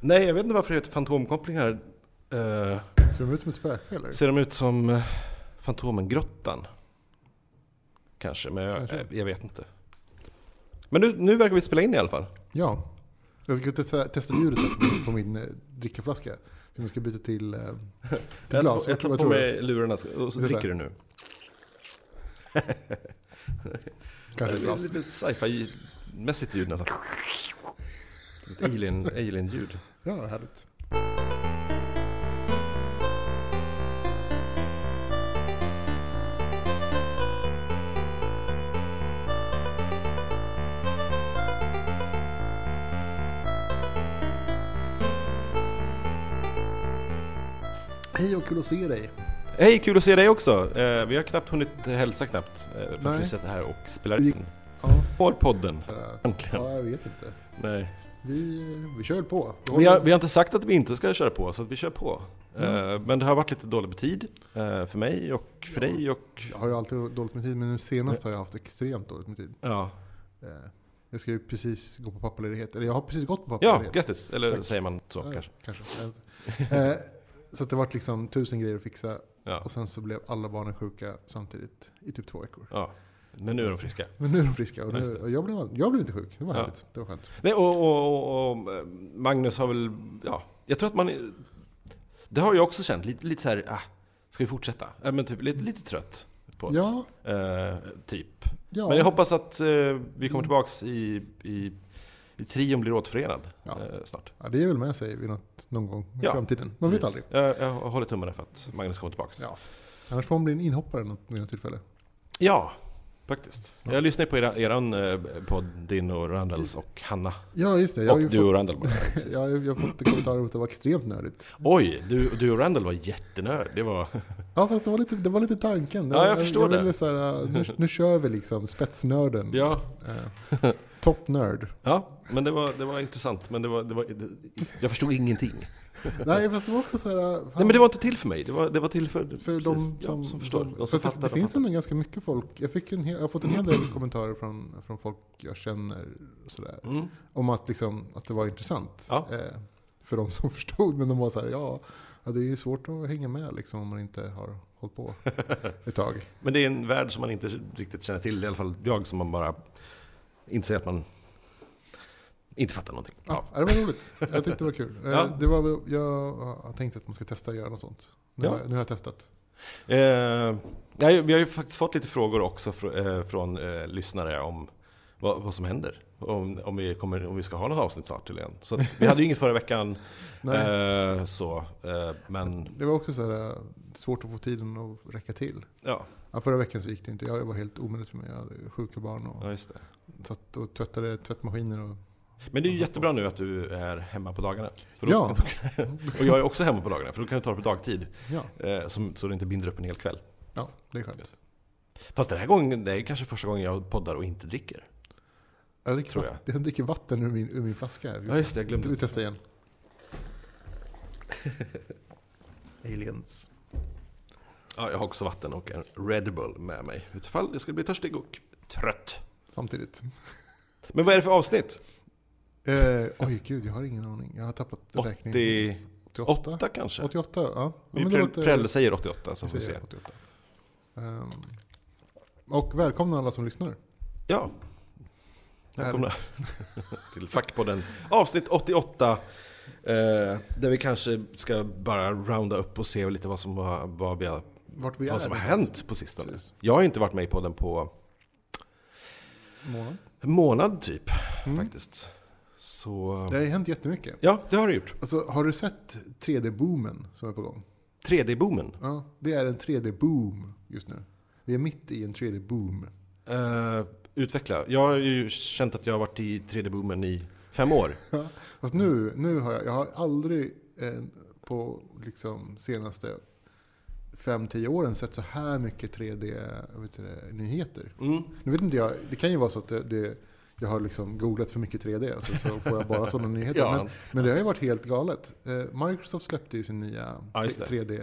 Nej, jag vet inte varför det heter fantomkopplingar. Eh, Ser de ut som ett spöke eller? ser de ut som eh, Fantomengrottan? Kanske, men jag, Kanske. eh, jag vet inte. Men nu, nu verkar vi spela in i alla fall. Ja. Jag ska testa, testa ljudet på min, drickaflaska. Så jag ska byta till, till Jag glas. tar, jag tar på du? mig lurarna och så dricker du nu. Kanske är glas. lite sci-fi-mässigt ljud nästan. Ett alien, alien-ljud. Ja, härligt. Hej och kul att se dig. Hej, kul att se dig också! Eh, vi har knappt hunnit hälsa knappt. Eh, för att vi sitter här och spelar in. Ja, Vår podden, äntligen. ja, jag vet inte. Nej. Vi, vi kör på. Vi har, vi har inte sagt att vi inte ska köra på, så att vi kör på. Mm. Eh, men det har varit lite dåligt med tid. eh, för mig och för Ja. dig och... Jag har ju alltid dåligt med tid, men nu senast har jag haft extremt dåligt med tid. Ja, Eh, Jag ska ju precis gå på pappaledighet. Eller jag har precis gått på ja pappaledighet. grattis! Eller Tack. säger man så Ja, kanske? kanske. Så det vart liksom tusen grejer att fixa. Ja. Och sen så blev alla barnen sjuka samtidigt i typ två veckor. ja. Men nu är de friska. Men nu är de friska och, nu, och jag, blev, jag blev inte sjuk. Det var Ja. härligt. Det var skönt. Nej, och, och, och, Magnus har väl, ja, jag tror att man, det har jag också känt, lite, lite så här, ah, ska vi fortsätta? Ja, men typ lite, lite trött på. Ja, Eh, typ. ja. Men jag hoppas att eh, vi kommer tillbaks i, i, i trion blir återförenad Ja. eh, snart. ja, det är väl med sig vid något, någon gång i Ja, framtiden. Man vet aldrig. Jag, jag håller tummarna för att Magnus kommer tillbaks. Ja. Annars får man bli en inhoppare vid något tillfälle. Ja, faktiskt. Ja. Jag lyssnade på era, eran eh, podd, din och Randalls och Hanna. Ja, just det. Jag och du fått, och Randall precis. jag har, jag fått kommentarer om att det var extremt nördigt. Oj, du, du och Randall var jättenörd. Det var... Ja, fast det var lite, det var lite tanken. Ja, jag förstår jag det. ville Så här, uh, nu, nu kör vi liksom spetsnörden. Ja, Eh, top nörd. ja men det var, det var intressant. Men det var, det var, det, jag förstod ingenting. Nej, fast det var också så här... uh, Nej men det var inte till för mig. Det var, det var till för, För precis, de ja, som, som förstår. som, De som för det, det de finns ändå ganska mycket folk. Jag, fick en hel, jag har fått en hel del kommentarer från, från folk jag känner sådär. Mm. Om att, liksom, att det var intressant. Ja. Eh, för de som förstod. Men de var så här, ja, ja, det är ju svårt att hänga med liksom, om man inte har hållit på ett tag. Men det är en värld som man inte riktigt känner till. I alla fall jag som man bara inser att man inte fattar någonting. Ja, det var roligt. Jag tyckte det var kul. Eh, Ja. Det var, jag har tänkt att man ska testa att göra något sånt. Nu, Ja. har, jag- nu har jag testat. Eh, nej, vi har ju faktiskt fått lite frågor också fr, eh, från eh, lyssnare om vad, vad som händer. Om, om, vi kommer, om vi ska ha något avsnitt snart till igen. Så vi hade ju inget förra veckan. Nej. Eh, så, eh, men Det var också så här, eh, svårt att få tiden att räcka till. ja, Ja, förra veckan så gick det inte. Jag var helt omöjligt för mig. Jag hade sjuka barn och ja, just det. och tvättade tvättmaskiner. Och, Men det är ju jättebra nu att du är hemma på dagarna. För då, Ja. och jag är också hemma på dagarna, för då kan du ta det på dagtid. ja, Eh, som, så du inte binder upp en hel kväll. ja, det är skönt. Fast den här gången, det är kanske första gången jag poddar och inte dricker. Jag dricker, Tror jag. jag dricker vatten ur min, ur min flaska. Här. Ja just det, jag glömde. Vi testar igen. Aliens. Ja, jag har också vatten och en Red Bull med mig. Utifall jag skulle bli törstig och trött. Samtidigt. Men vad är det för avsnitt? Eh, oj gud, jag har ingen aning. Jag har tappat räkningen. 88 88? kanske? 88, ja. ja Vi Prell- låter- Prelle säger 88 så vi får vi se. säger 88. Ehm, och välkomna alla som lyssnar. Ja. Välkomna till Fackpodden. Avsnitt 88. Eh, där vi kanske ska bara rounda upp och se lite vad som, har, vad vi har, Vart vi vad är som har hänt på sistone. Precis. Jag har inte varit med i podden på Månad. månad typ Mm. faktiskt. Så... Det har hänt jättemycket. Ja, det har det gjort. Alltså, har du sett 3D-boomen som är på gång? 3D-boomen. Ja, det är en 3D-boom just nu. Vi är mitt i en 3D-boom. Eh, utveckla. Jag har ju känt att jag har varit i 3D-boomen i fem år. Fast nu, nu har jag, jag har aldrig eh, på liksom senaste 5-10 åren sett så här mycket 3D-nyheter. Mm. Nu vet inte jag, det kan ju vara så att det, det, jag har liksom googlat för mycket 3D, alltså, så får jag bara sådana nyheter. Ja. Men, men det har ju varit helt galet. Eh, Microsoft släppte ju sin nya Ja, just det. 3D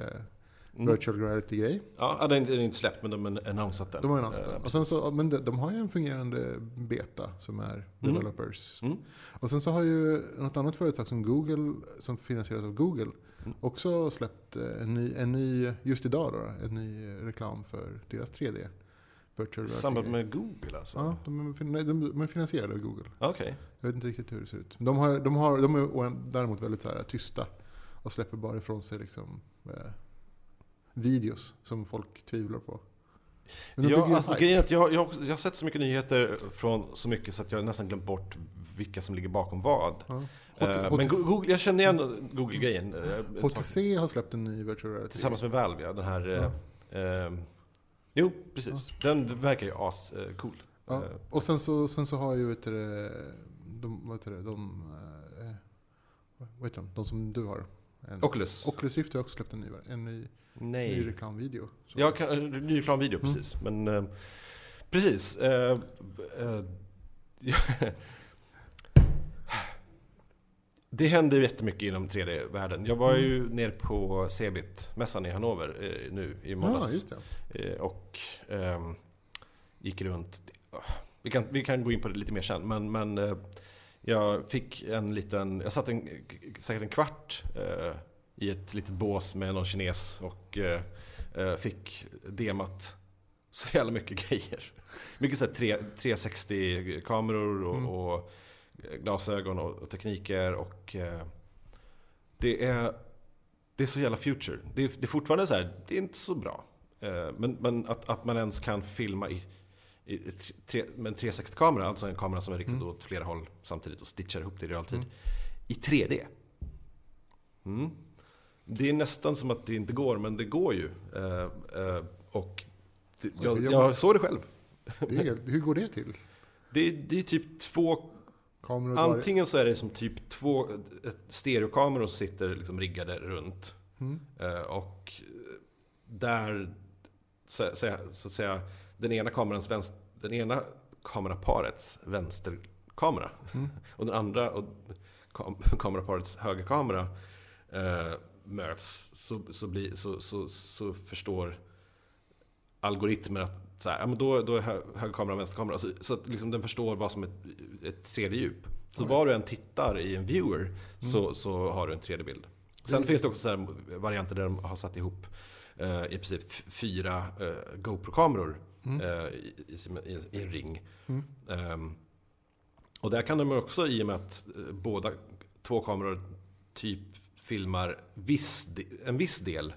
Mm. virtual reality-grej. Ja, den är inte släppt men de har annonsat den. De har annonsat Eh, den. Och sen så, men de, de har ju en fungerande beta som är developers. Mm. Och sen så har ju något annat företag som Google, som finansieras av Google, Mm. Också släppt eh, en ny, en ny, just idag då, en ny reklam för deras 3D. Virtual reality. med Google alltså? Ja, de är, de, är finansierade av Google. Okej. Jag vet inte riktigt hur det ser ut. De, har, de, har, de är däremot väldigt så här, tysta och släpper bara ifrån sig liksom, eh, videos som folk tvivlar på. Ja, alltså, hype. grejen är att jag, jag, jag har sett så mycket nyheter från så mycket så att jag nästan glömt bort vilka som ligger bakom vad. Ja. Eh, HT- men HTC Google, jag känner igen Google-grejen. eh. HTC har släppt en ny virtual reality. Tillsammans med Valve, ja. Den här... eh, eh, jo, precis. Den verkar ju as-cool. Ja. Och sen så, sen så har ju, vet du, de, vad heter det, de, eh, vad heter de, de som du har? En, Oculus. Oculus Rift har också släppt en ny, en ny, ny Nej. reklamvideo. Så- Ja, kan, ny reklamvideo, Mm. precis. Men... Eh, precis. Eh, eh, det händer jättemycket inom 3D-världen. Jag var ju nere på Cebit-mässan i Hannover eh, nu i ja, måndags. just det. Eh, och ehm, gick runt. Vi kan, vi kan gå in på det lite mer sen, men, men eh, jag fick en liten, jag satt en, säkert en kvart eh, i ett litet bås med någon kines och eh, eh, fick demat så jävla mycket grejer. Mycket så här tre- 360-kameror och, Mm. och glasögon och, och tekniker och eh, det är det är så jävla future. Det är, det är fortfarande så här, det är inte så bra. Eh, men men att, att man ens kan filma i, i, tre, med en 360-kamera, alltså en kamera som är riktad Mm. åt flera håll samtidigt och stitchar ihop det i realtid. Mm. I 3D. Mm. Det är nästan som att det inte går, men det går ju. Eh, eh, och det, jag, Jag- jag såg det själv. Det är, hur går det till? Det, är- det är typ två Kameror Antingen så är det som typ två stereokameror som sitter liksom riggade runt. Mm. Eh, och där, så, så, så att säga, den ena kamerans vänster, den ena kameraparets vänsterkamera Mm. och den andra och kam, kameraparets högerkamera eh, möts så, så, blir, så, så, så förstår algoritmer att så här, ja, men då, då är hö, högerkameran vänsterkamera. Så, så att liksom den förstår vad som är ett, ett 3D-djup. Så Oj. var du än tittar i en viewer så, så har du en 3D-bild. Sen Det- finns det också så här varianter där de har satt ihop eh, i princip fyra eh, GoPro-kameror Mm. eh, i, i, i, en ring. Mm. Ehm, och där kan de också, i och med att eh, båda två kameror typ filmar viss, en viss del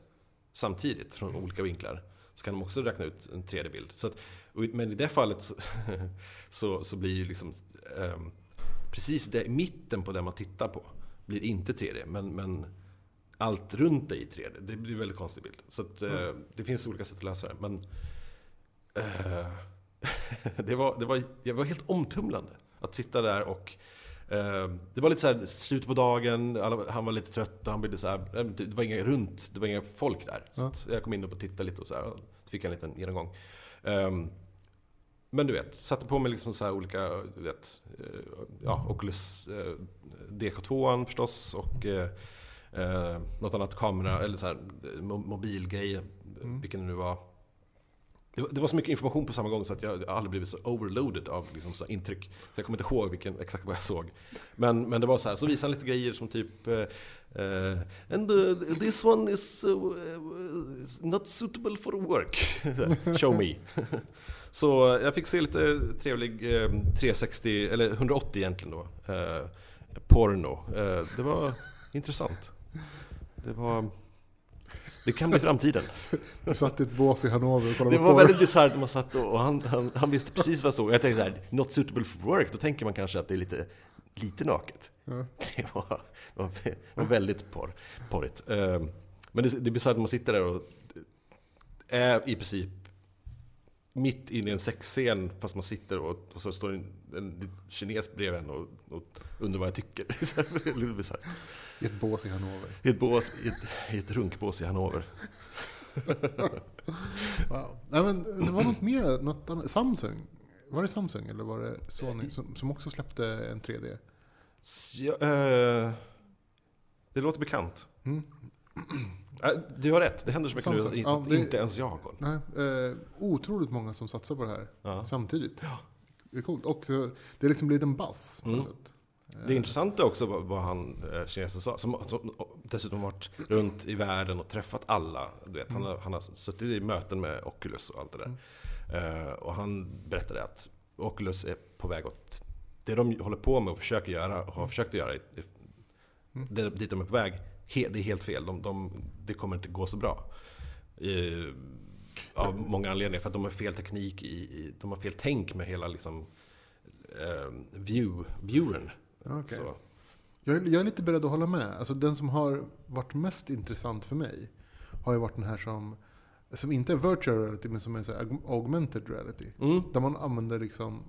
samtidigt från olika vinklar, så kan de också räkna ut en 3D-bild. Så att, men i det fallet så, så, så blir ju liksom ehm, precis det, i mitten på det man tittar på blir inte 3D, men, men allt runt dig i 3D. Det blir en väldigt konstig bild. Så att, eh, Mm. det finns olika sätt att lösa det. Men eh, det, var, det, var, det var helt omtumlande att sitta där och eh, det var lite så här slut på dagen, alla, han var lite trött och han blev så här, eh, det var inga runt, det var inga folk där. Så Ja. jag kom in och tittade lite och så här, och fick en liten genomgång. Ehm, men du vet, satte på mig liksom så olika, du vet, eh, ja, Oculus eh, DK2 förstås och eh, eh, något annat kamera, eller så här, mo- mobilgrej, Mm. vilken det nu var. Det, var. det var så mycket information på samma gång så att jag aldrig blivit så overloaded av liksom så intryck. Så jag kommer inte ihåg vilken, exakt vad jag såg. Men, men det var så här, så visade han lite grejer som typ Uh, And uh, this one is uh, uh not suitable for work. Show me. Så eh, jag fick se lite trevlig 360, eller 180 egentligen då. Porno. Det var intressant. Det var... Det kan bli framtiden. Du satt i ett bås i Hannover och kollade Det var väldigt bisarrt när man satt och han, han, han visste precis vad jag såg. Jag tänkte så här, not suitable for work. Då tänker man kanske att det är lite, lite naket. Ja. Det var, det var, väldigt porr, porrigt. Ehm, Men det, det är bisarrt när man sitter där och är i princip mitt inne i en sexscen fast man sitter och, och så står en, en kines bredvid en och, och undrar vad jag tycker. Lite bisarrt. I ett bås i Hannover. I ett, bås, i, ett, I ett runkbås i Hannover. Wow. Nej, men det var något mer, något annat. Samsung. Var det Samsung eller var det Sony som, som också släppte en 3D? Så, ja, eh, det låter bekant. Mm. Äh, Du har rätt, det händer så mycket Samsung. nu Ja, att det- inte ens jag har koll. Nej, eh, otroligt många som satsar på det här Ja. samtidigt. Det är coolt. Och det har liksom blivit en buzz på Mm. sätt. Det intressanta också vad, vad han, eh, kinesen sa, som, som dessutom varit runt i världen och träffat alla. Du vet, han, har, han har suttit i möten med Oculus och allt det där. Eh, och han berättade att Oculus är på väg åt det de håller på med och försöker göra, och har försökt att göra, i- det, dit de är på väg, he, det är helt fel. De, de, det kommer inte gå så bra. Eh, av många anledningar, för att de har fel teknik, i, i, de har fel tänk med hela liksom, eh, view, viewern. Okej. Så. Jag, är- jag är lite beredd att hålla med. Alltså den som har varit mest intressant för mig har ju varit den här som, som inte är virtual reality men som är så augmented reality. Mm. Där man använder liksom,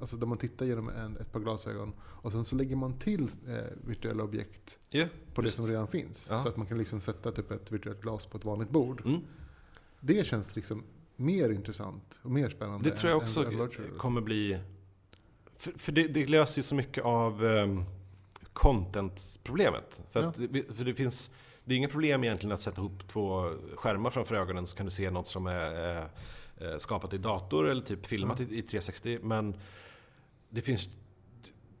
alltså där man tittar genom en, ett par glasögon och sen så lägger man till eh, virtuella objekt Ja, på det precis. som redan finns. Ja. Så att man kan liksom sätta typ ett virtuellt glas på ett vanligt bord. Mm. Det känns liksom mer intressant och mer spännande. Det tror jag också än, än kommer bli... För, för det, det löser ju så mycket av um, content-problemet. För, att, det- för det finns... Det är inga problem egentligen att sätta ihop två skärmar framför ögonen så kan du se något som är eh, eh, skapat i dator eller typ filmat i, i 360. Men det finns...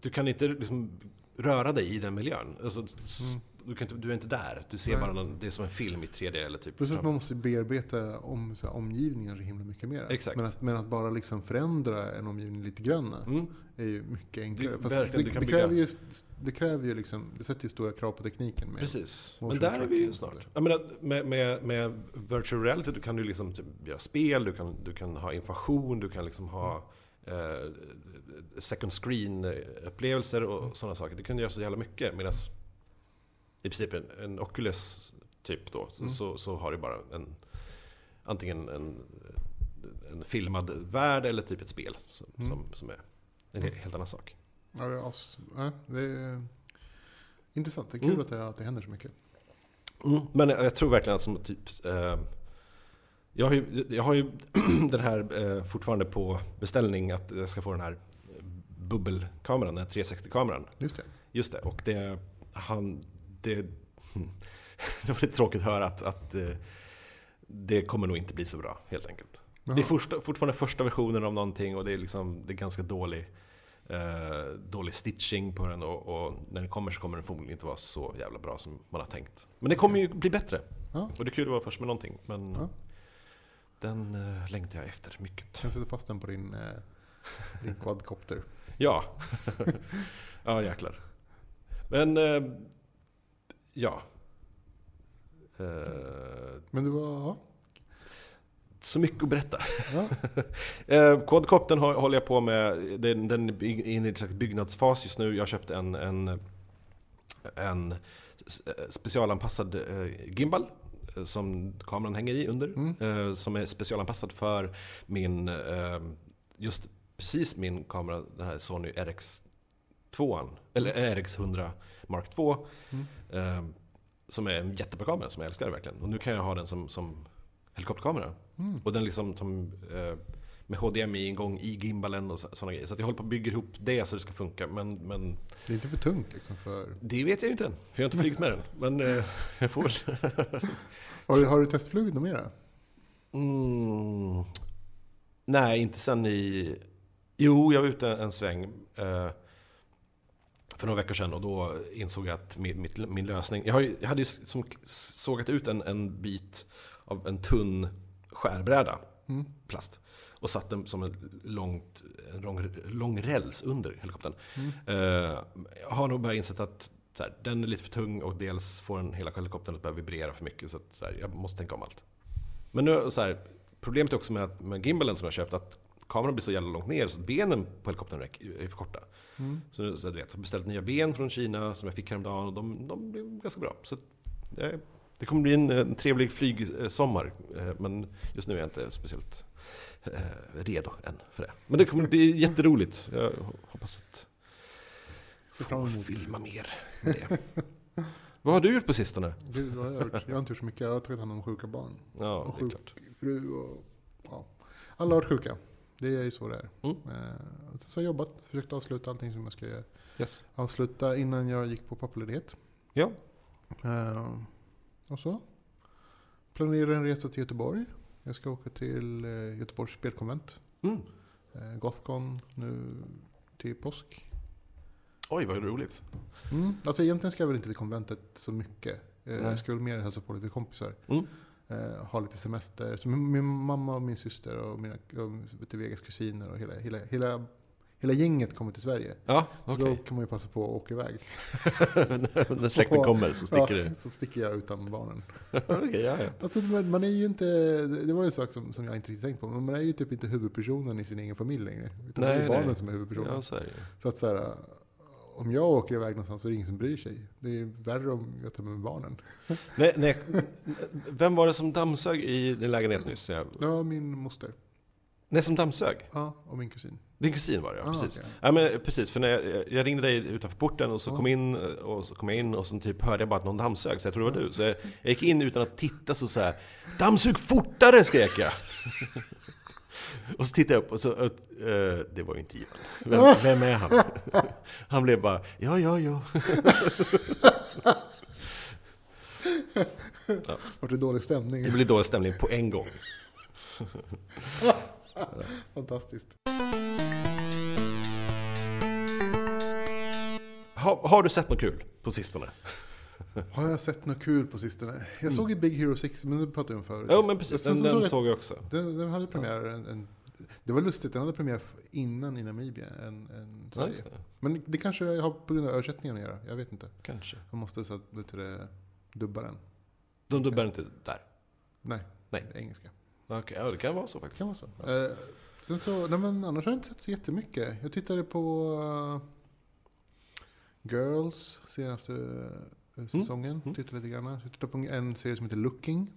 Du kan inte liksom röra dig i den miljön. Alltså, Mm. Du, kan inte, du är inte där. Du ser Nej. bara någon, det är som en film i 3D eller typ... Plus att man måste bearbeta om, så här, omgivningen så himla mycket mer. Exakt. Men att, men att bara liksom förändra en omgivning lite grann Mm. är ju mycket enklare. Det- det, du kan det, bygga- kräver ju, det kräver ju liksom, det sätter ju stora krav på tekniken. Med. Precis, men där är vi ju snart. Jag menar, med, med, med virtual reality du kan du liksom typ göra spel, du kan, du kan ha information, du kan liksom ha eh, second screen-upplevelser och sådana saker. Du kan göra så jävla mycket. Medan i princip en, en Oculus typ då, så, Mm. så, så har du bara en antingen en, en filmad värld eller typ ett spel som, Mm. som, som är en he- helt annan sak. Ja, det, är as, ja, det är intressant. Det är kul Mm. att, det, att det händer så mycket. Mm, men jag, jag tror verkligen att som typ... Eh, jag har ju, jag har ju den här eh, fortfarande på beställning att jag ska få den här bubbelkameran, den här 360-kameran. Just det. Just det, och det... Han, det, det var lite tråkigt att höra att, att eh, det kommer nog inte bli så bra, helt enkelt. Det är Jaha. första, fortfarande första versionen av någonting och det är, liksom, det är ganska dålig, eh, dålig stitching på den och, och när den kommer så kommer den förmodligen inte vara så jävla bra som man har tänkt. Men det kommer ju bli bättre. Ja. Och det är kul att vara först med någonting. Men Ja. den eh, längtar jag efter mycket. Kan sätta fast den på din, eh, din quadcopter. Ja, ja jäklar. Men, eh, ja. Eh, Men du var, ja. så mycket att berätta. ja. Eh, Quadcoptern har- håller jag på med, den, den är inne i en byggnadsfas just nu. Jag köpte en, en, en eh, specialanpassad eh, gimbal eh, som kameran hänger i under. Mm. Eh, som är specialanpassad för min, eh, just precis min kamera, den här Sony RX2, eller RX100 Mark 2. Mm. Eh, som är en jättebra kamera som jag älskar verkligen. Och nu kan jag ha den som, som helikopterkamera. Mm. Och den liksom som, eh, med HDMI-ingång i gimbalen och sådana grejer. Så jag håller på att bygga ihop det så det ska funka. Men, men Det är inte för tungt liksom för... det vet jag ju inte än. För jag har inte flugit med den. Men eh, jag får. Har du, har du testflugit något mera? Mm. Nej, inte sen i... Jo, jag var ute en sväng eh, för några veckor sedan och då insåg jag att min, mitt, min lösning... Jag, ju, jag hade ju som sågat ut en, en bit av en tunn skärbräda, Mm. plast, och satt den som en, långt, en lång, lång räls under helikoptern. Mm. Eh, jag har nog börjat insett att här, den är lite för tung och dels får den hela helikoptern att börja vibrera för mycket. Så, att, så här, jag måste tänka om allt. Men nu, så här, problemet är också med, med gimbalen som jag köpt att kameran blir så jävla långt ner så benen på helikoptern är för korta. Mm. Så, nu- så du vet, jag har beställt nya ben från Kina som jag fick häromdagen och de, de blev ganska bra. Så det kommer bli en, en trevlig flygsommar. Eh, men just nu är jag inte speciellt eh, redo än för det. Men det kommer bli jätteroligt. Jag hoppas att Ser fram få emot. filma mer med det. Vad har du gjort på sistone? Gud, vad har jag, gjort? jag har inte gjort så mycket. Jag har tagit hand om sjuka barn. Ja, Och sjuk fru och... Ja. Alla har varit sjuka. Det är ju så det är. Mm. Eh, har jag jobbat, försökt avsluta allting som jag ska göra. Yes. avsluta innan jag gick på pappaledighet. Ja. Eh, och så. planerar en resa till Göteborg. Jag ska åka till eh, Göteborgs spelkonvent. Mm. Gothcon nu till påsk. Oj, vad roligt. Mm. Alltså egentligen ska jag väl inte till konventet så mycket. Nej. jag väl mer hälsa på lite kompisar. Mm. Eh, ha lite semester. Så min, min mamma och min syster och mina och, Vegas kusiner och hela, hela, hela, hela gänget kommer till Sverige. Ja, Så okej. då kan man ju passa på att åka iväg. När släkten kommer så sticker ja, du. Så sticker jag utan barnen. Okej, ja, ja. Alltså, man, är ju inte, det var ju en sak som, som jag inte riktigt tänkt på, men man är ju typ inte huvudpersonen i sin egen familj längre. Utan det är Nej, ju barnen nej. som är huvudpersonen. Ja, så är det. Så att så här, om jag åker iväg någonstans så är det ingen som bryr sig. Det är värre om jag tar med barnen. Nej, nej. Vem var det som dammsög i din lägenhet nyss? Jag... Det var min moster. Nej, som dammsög? Ja, och min kusin. Din kusin var det, ja. Ah, precis. okej. Ja, men, precis, för när jag, jag ringde dig utanför porten och så Ja. kom in och så kom jag in och så typ hörde jag bara att någon dammsög, så jag trodde det var du. Så jag, jag gick in utan att titta så så här, Dammsug fortare! skrek jag. och så tittade jag upp och så, eh, det var ju inte Ivan. Vem, vem är han? Han blev bara, ja, ja, ja. Vart det dålig stämning? Det blir dålig stämning på en gång. Fantastiskt. Har, har du sett något kul på sistone? Har jag sett något kul på sistone? Jag såg ju Big Hero 6, men det pratade vi om förut. Ja, men precis. Den, den jag- såg jag också. Den, den hade premiär en, en, Det var lustigt, den hade premiär innan i Namibia än, än Ja, Sverige. just det. Men det kanske har på grund av översättningen att göra. Jag vet inte. Kanske. Jag måste att, vet du, det, dubba den. De dubbar inte där. Nej, Nej. det är engelska. Okej, ja det kan vara så Det faktiskt. kan vara så. Eh, sen så, nej men annars har jag inte sett så jättemycket. Jag tittade på eh, Girls senaste uh, säsongen. mm. Tittade lite grann. Jag tittade på en serie som heter Looking.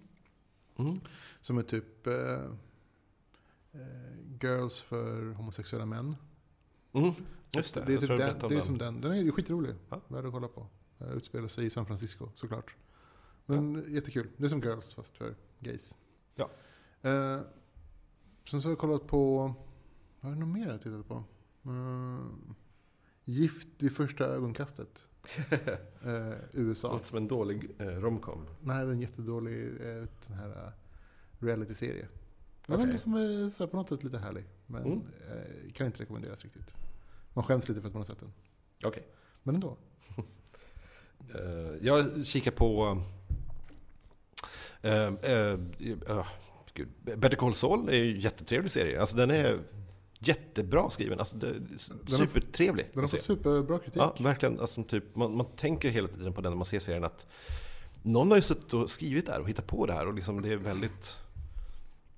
Mm. Som är typ eh, eh, Girls för homosexuella män. Mm. Just det, det är, typ den, det är som den. Den är skitrolig. Ja. Värd att kolla på. Uh, utspelar sig i San Francisco såklart. Men jättekul. Det är som Girls fast för gays. Ja. Eh, sen så har jag kollat på, vad är det något mer jag tittade på? Eh, Gift vid första ögonkastet. Eh, USA. Låter som en dålig eh, romcom. Nej, det är en jättedålig eh, sån här uh, reality-serie. Men Okej. inte som är så här, på något sätt lite härlig. Men Mm. eh, kan inte rekommenderas riktigt. Man skäms lite för att man har sett den. Okej. Men ändå. Eh, jag kikar på... Uh, uh. Better Call Saul är ju en jättetrevlig serie. Alltså den är jättebra skriven. Alltså, supertrevlig Den har fått superbra kritik. Ja, verkligen. Alltså, typ, man, man tänker hela tiden på den när man ser serien att någon har ju suttit och skrivit det här och hittat på det här och liksom det är väldigt,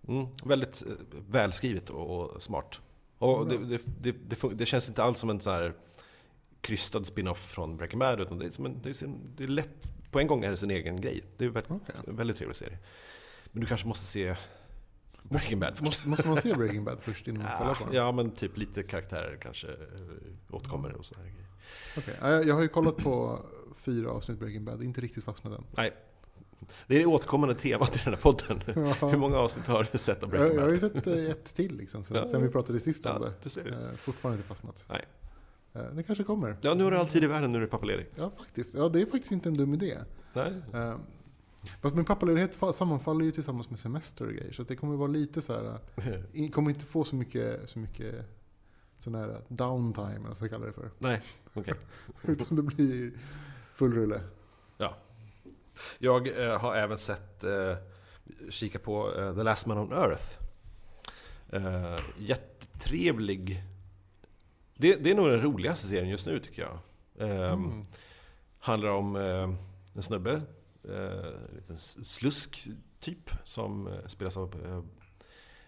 mm, väldigt eh, välskrivet och, och smart. Och det, det, det, det, känns inte alls som en så här krystad spin-off från Breaking Bad utan det är, som en, det är, det är lätt, på en gång är det sin egen grej. Det är väldigt, Okej. en väldigt trevlig serie. Men du kanske måste se Breaking Bad först. Måste, måste man se Breaking Bad först innan man kollar på den? Ja, men typ lite karaktärer kanske eh, återkommer och sådana grejer. Okej. Ja, Jag har ju kollat på fyra avsnitt Breaking Bad, inte riktigt fastnat än. Nej. Det är det återkommande temat i den här podden. Ja. Hur många avsnitt har du sett av Breaking jag har ju Bad? sett eh, ett till liksom, sen, Ja. sen vi pratade sist om det. du ser det. Eh, Fortfarande inte fastnat. Nej. Det kanske kommer. Ja, nu har du all tid i världen, nu är du pappaledig. Ja, faktiskt. Ja, det är faktiskt inte en dum idé. Nej. Fast min pappaledighet fa- sammanfaller ju tillsammans med semester och grejer. Så det kommer vara lite så här. kommer inte få så mycket, så mycket sån här downtime, eller vad ska jag kalla det för. Nej, okej. Utan det blir full rulle. Ja. Jag eh, har även sett, eh, kika på eh, The Last Man on Earth. Eh, jättetrevlig. Det, det är nog den roligaste serien just nu tycker jag. Eh, Mm. Handlar om eh, en snubbe, eh, en liten slusk typ, som eh, spelas av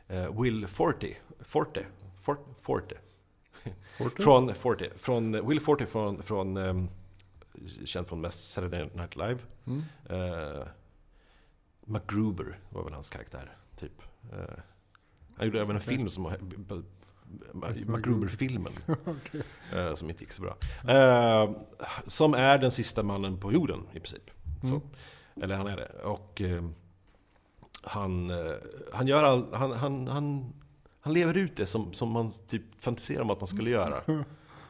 eh, eh, Will Forte. Forte. Forte. Forte. Forte? Från Forte. Från Will Forte från, från ehm, känd från mest Saturday Night Live. Mm. Uh, MacGruber var väl hans karaktär, typ. Eh, han gjorde även en Okej. film som MacGruber-filmen. Okej. eh, som inte gick så bra. Eh, som är den sista mannen på jorden i princip. Mm. Eller han är det. Och eh, han, han gör all, han, han, han, han lever ut det som, som man typ fantiserar om att man skulle göra.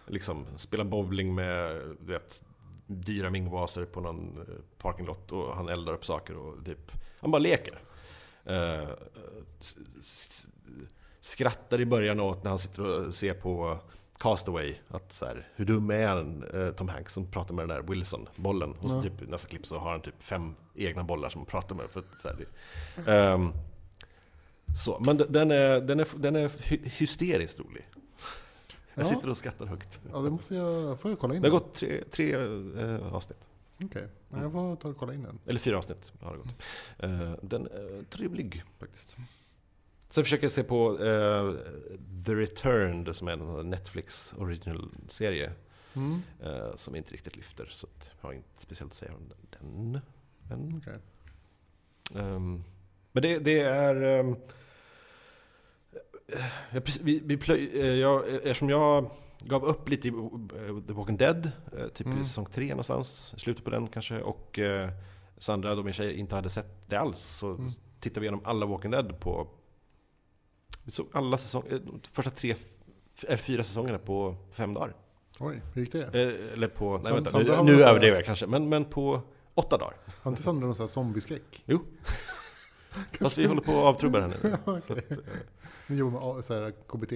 Liksom spela bowling med du vet, dyra mingoaser på någon eh, parkinglott och han eldar upp saker och typ, han bara leker. Eh, skrattar i början åt när han sitter och ser på Castaway, att så här, hur dum är han, eh, Tom Hanks, som pratar med den där Wilson, bollen. Och så typ, i nästa klipp så har han typ fem egna bollar som han pratar med. För att, så, här, Ehm, så, men den är, den är, den är hy- hysteriskt rolig. Jag Ja. sitter och skrattar högt. Ja, det måste jag... Får jag kolla in Det har gått tre, tre eh, avsnitt. Okej, ja, jag får ta och kolla in den. Eller fyra avsnitt har det gått. Eh, den är trevlig faktiskt. Sen försöker jag se på eh, The Returned som är en Netflix original-serie. Mm. eh, som inte riktigt lyfter. Så jag har inte speciellt att säga om den. Men, Okej. ehm, men det, det är... ehm, jag, precis- vi, vi plöj, eh, jag, eftersom jag gav upp lite i eh, The Walking Dead, eh, typ Mm. i säsong tre någonstans, slutet på den kanske, och eh, Sandra, då min tjej, inte hade sett det alls, så Mm. tittade vi igenom alla Walking Dead på... Vi såg alla säsonger, eh, första tre, eller fyra säsongerna på fem dagar. Oj, hur gick det? Eh, eller på, nej San- vänta, nu, nu överdriver jag kanske, men, men på åtta dagar. Har inte Sandra någon sån här zombieskräck? Jo. Fast vi håller på att avtrubba den nu. Att, eh, Ni jobbar med så här, KBT.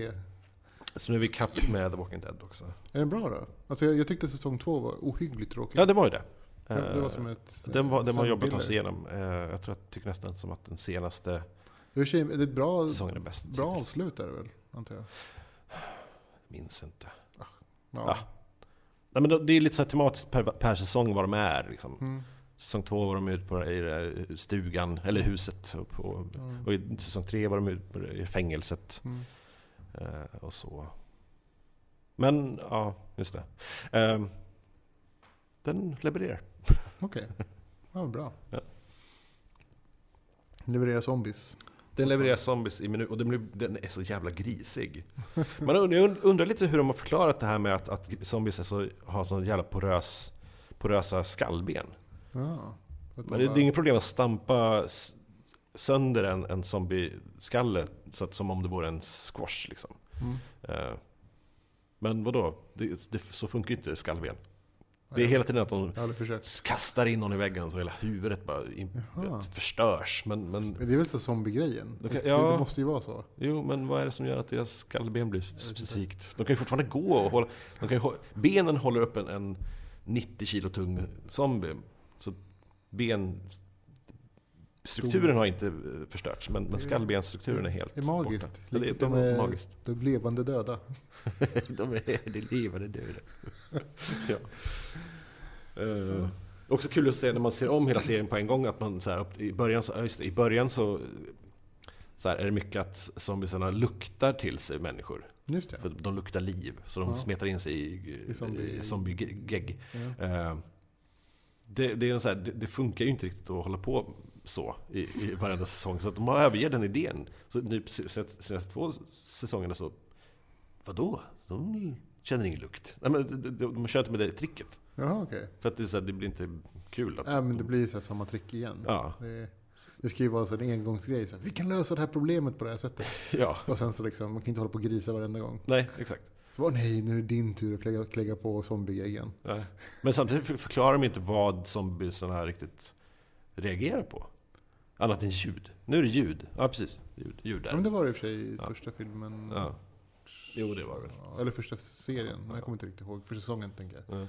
så nu är vi kapp med The Walking Dead också. Är den bra då? Alltså jag, jag tyckte säsong två var ohyggligt tråkig. Ja, det var ju det. det, det var som ett... Den var, den var jobbigt att ta sig igenom. Jag tror jag tycker nästan som att den senaste Det är ett bra, säsongen är bäst. bra avslut är det väl, antar jag? Minns inte. Ja. Ja. Nej, men det är lite så här tematiskt per, per säsong vad de är. Liksom. Mm. Säsong två var de ute på i där stugan, eller huset. Och, på, Mm. och i säsong tre var de ute på i fängelset. Mm. Eh, och så. Men, ja, just det. Ehm, den levererar. Okej, ja, bra. Ja. Leverera zombies. Den levererar zombies i minut och den, blir, den är så jävla grisig. Man undrar, undrar lite hur de har förklarat det här med att, att zombies så, har så jävla porös, porösa skallben. Ja. Att Men de det, det är inget problem att stampa sönder en, en zombieskalle så att, som om det vore en squash. Liksom. Mm. Eh, men vadå? Det, det, så funkar ju inte skallben. Det är hela tiden att de kastar in någon i väggen så hela huvudet bara Jaha. förstörs. Men, men Men det är väl så zombie-grejen? Det, ja. det måste ju vara så. Jo, men vad är det som gör att deras skallben blir specifikt? De kan ju fortfarande gå och hålla... De kan ju, benen håller upp en, en 90 kilo tung zombie. Så ben... Strukturen har inte eh, förstörts, men, men skallbensstrukturen är helt Det är magiskt. borta. Ja, det, de är magiskt. de levande döda. de är det levande döda. ja. Uh, också kul att se när man ser om hela serien på en gång att man så här, i början så, just det, i början så, så här, är det mycket att zombiesarna luktar till sig människor. Just det. För de luktar liv, så de Ja. smetar in sig i, I zombie- zombie-gegg. Ja. Eh, det, det, är en så här, det, det funkar ju inte riktigt att hålla på så i, i varenda säsong. Så att de har övergett den idén. Så nu se- se- senaste två säsongerna så, vadå? De känner ingen lukt. Nej, men de, de, de kör inte med det tricket. Jaha, okej. För att det, är så här, det blir inte kul. Att, Ja, men det blir så här samma trick igen. ja, Det, det ska ju vara så en engångsgrej. Så här, vi kan lösa det här problemet på det här sättet. ja, Och sen så liksom, man kan inte hålla på och grisa varenda gång. nej, exakt. Så bara, nej, nu är det din tur att klägga, klägga på zombie-geggen. Nej. Men samtidigt för- förklarar de inte vad zombiesarna riktigt reagerar på. Annat än ljud. Nu är det ljud. Ja, precis. Ljud, ljud Ja, men där. det var det i och för sig i första filmen. Ja. Jo, det var det väl. Ja, Eller första serien, jag kommer inte riktigt ihåg. Första säsongen tänker jag. Ja,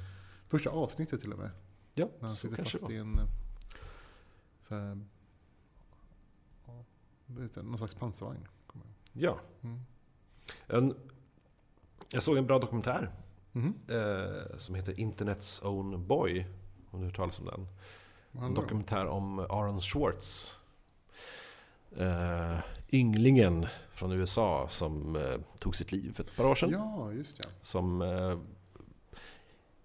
Första avsnittet till och med. ja När han så sitter kanske det fast var. i en... eh, Så här, ja, någon slags pansarvagn. kommer jag ihåg. Ja. Mm. En, jag såg en bra dokumentär Mhm. eh, som heter Internets Own Boy. Om du har hört talas om den. Vad En handlar det om? dokumentär om Aaron Schwartz. Eh, ynglingen från USA som eh, tog sitt liv för ett par år sedan. Ja, just det. Som, eh,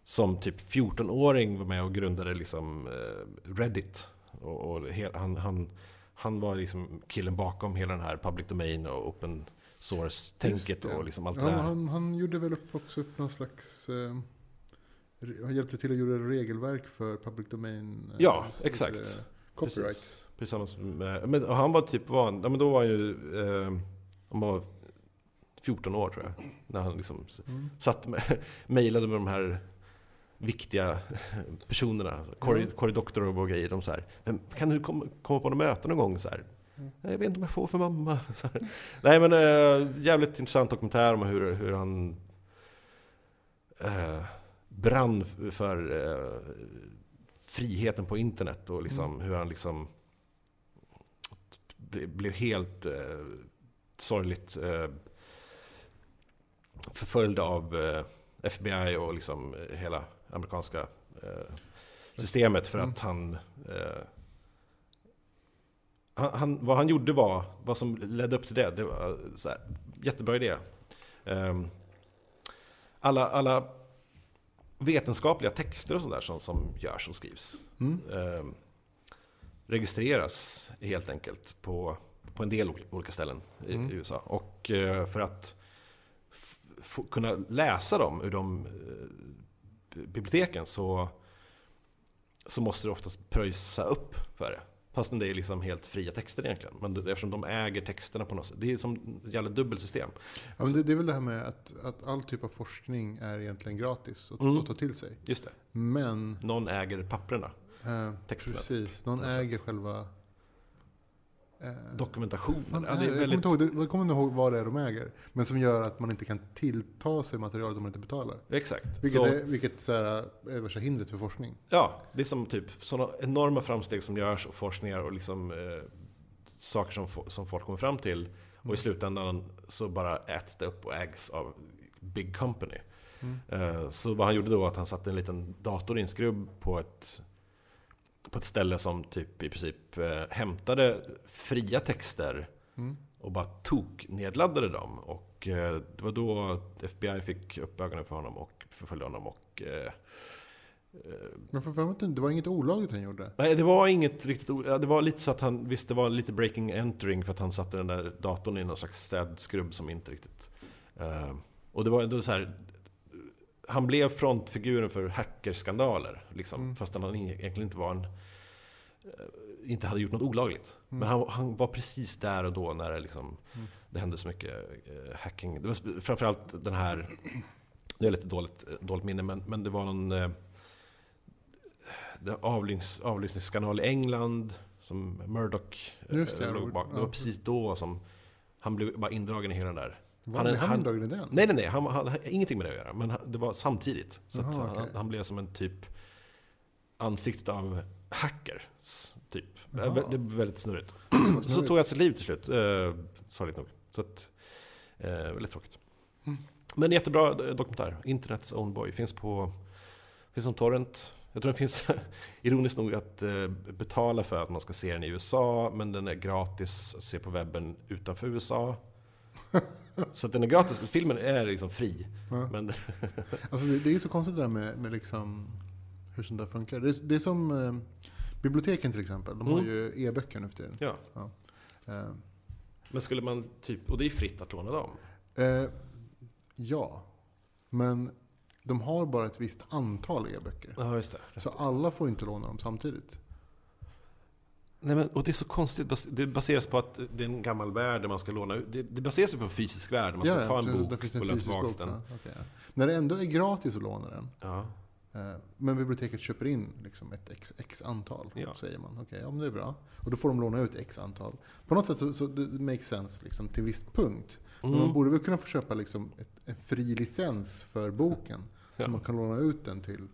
som typ 14-åring var med och grundade liksom eh, Reddit. Och, och he, han, han, han var liksom killen bakom hela den här public domain och open source-tänket och liksom allt Ja, det där. han, han gjorde väl upp också upp någon slags... Eh, han hjälpte till att göra regelverk för public domain. eh, Ja, exakt. Copyright. Precis. Tillsammans med, men och han var typ, var, han- ja, men då var han ju, eh, han var 14 år tror jag. När han liksom Mm. satt mejlade med de här viktiga personerna. Cory, Mm. Cory Doctorow och grejer. De så här, men kan du komma, komma på något möte någon gång? Så här, Mm. "Nej, jag vet inte om jag får för mamma. Nej men äh, jävligt intressant dokumentär om hur, hur han äh, brann för äh, friheten på internet och liksom Mm. hur han liksom ble- blev helt äh, sorgligt äh, förföljd av äh, FBI och liksom eh, hela amerikanska eh, systemet för Mm. att han, eh, han, han... Vad han gjorde var, vad som ledde upp till det, det var så här, jättebra idé. Ehm, alla, alla vetenskapliga texter och sånt där som, som görs och skrivs Mm. ehm, registreras helt enkelt på, på en del ol- olika ställen i, Mm. i USA. Och eh, för att kunna läsa dem ur de eh, biblioteken så, så måste du oftast pröjsa upp för det. Fastän det är liksom helt fria texter egentligen. Men eftersom de äger texterna på något sätt. Det är som ett jävla dubbelsystem. Ja, men det, det är väl det här med att, att all typ av forskning är egentligen gratis att, Mm. att ta till sig. Just det. Men, Någon äger papperna. eh, Texterna. precis, någon äger själva... Eh, Dokumentationen. Ja, är det är Jag väldigt... kommer inte ihåg, jag kommer inte ihåg vad det är de äger. Men som gör att man inte kan tillta sig material om man inte betalar. Exakt. Vilket Så- är, vilket så här, är värsta hindret för forskning. Ja, det är som typ sådana enorma framsteg som görs och forskningar och liksom eh, saker som, som folk kommer fram till. Och Mm. i slutändan så bara äts det upp och ägs av big company. Mm. Eh, så vad han gjorde då var att han satte en liten dator i en skrubb på ett, på ett ställe som typ i princip eh, hämtade fria texter Mm. och bara tog nedladdade dem. Och eh, det var då FBI fick upp ögonen för honom och förföljde honom. Och, eh, eh, Men för du, det var inget olagligt han gjorde. Nej, det var inget riktigt o- ja, Det var lite så att han, visst det var lite breaking entering för att han satte den där datorn i någon slags städskrubb som inte riktigt... eh, och det var ändå så här... Han blev frontfiguren för hackerskandaler, liksom. Mm. Fast han egentligen inte var en... eh, inte hade gjort något olagligt. Mm. Men han, han var precis där och då när det, liksom, Mm. det hände så mycket eh, hacking. Det var framförallt den här... Det är lite dåligt, dåligt minne, men, men det var någon... Eh, avlyssnings, avlyssningskanal i England som Murdoch eh, Just det, låg bak. Det var precis då som han blev bara indragen i hela den där. Var Han är- han, indragen i den? Nej, nej, nej. Han, han, han ingenting med det att göra. Men det var samtidigt. Så att Jaha, han, okej. han blev som en typ ansiktet av hackers. Typ. Jaha. Det blev väldigt snurrigt. Så tog han sitt liv till slut. Eh, sorgligt nog. Så att, eh, väldigt tråkigt. Mm. Men jättebra eh, dokumentär. Internets own boy. Finns på finns som torrent. Jag tror den finns, ironiskt nog, att eh, betala för att man ska se den i USA. Men den är gratis att se på webben utanför USA. Så att den är gratis. Filmen är liksom fri. Ja. Men Alltså det, det är så konstigt det där med, med liksom hur sånt där funkar. Det är, det är som eh, biblioteken till exempel. De har Mm. ju e-böcker nu för tiden. ja. Eh, Men skulle man typ, och det är fritt att låna dem. eh, ja, men de har bara ett visst antal e-böcker. Ja, just det. Så alla får inte låna dem samtidigt. Nej, men, och det är så konstigt. Det baseras på att det är en gammal värld där man ska låna ut. Det, det baseras ju på en fysisk värld. Man ska ta en bok och en lämna fysisk tillbaka den. ja. Ja. När det ändå är gratis att låna den. Ja. eh, Men biblioteket köper in liksom ett x, x antal, Ja. säger man. Okej, ja men det är bra. Och då får de låna ut x antal. På något sätt så, så det makes sense liksom, till viss punkt. Men man Mm. borde väl kunna få köpa liksom ett, en fri licens för boken. Ja. Så man kan låna ut den till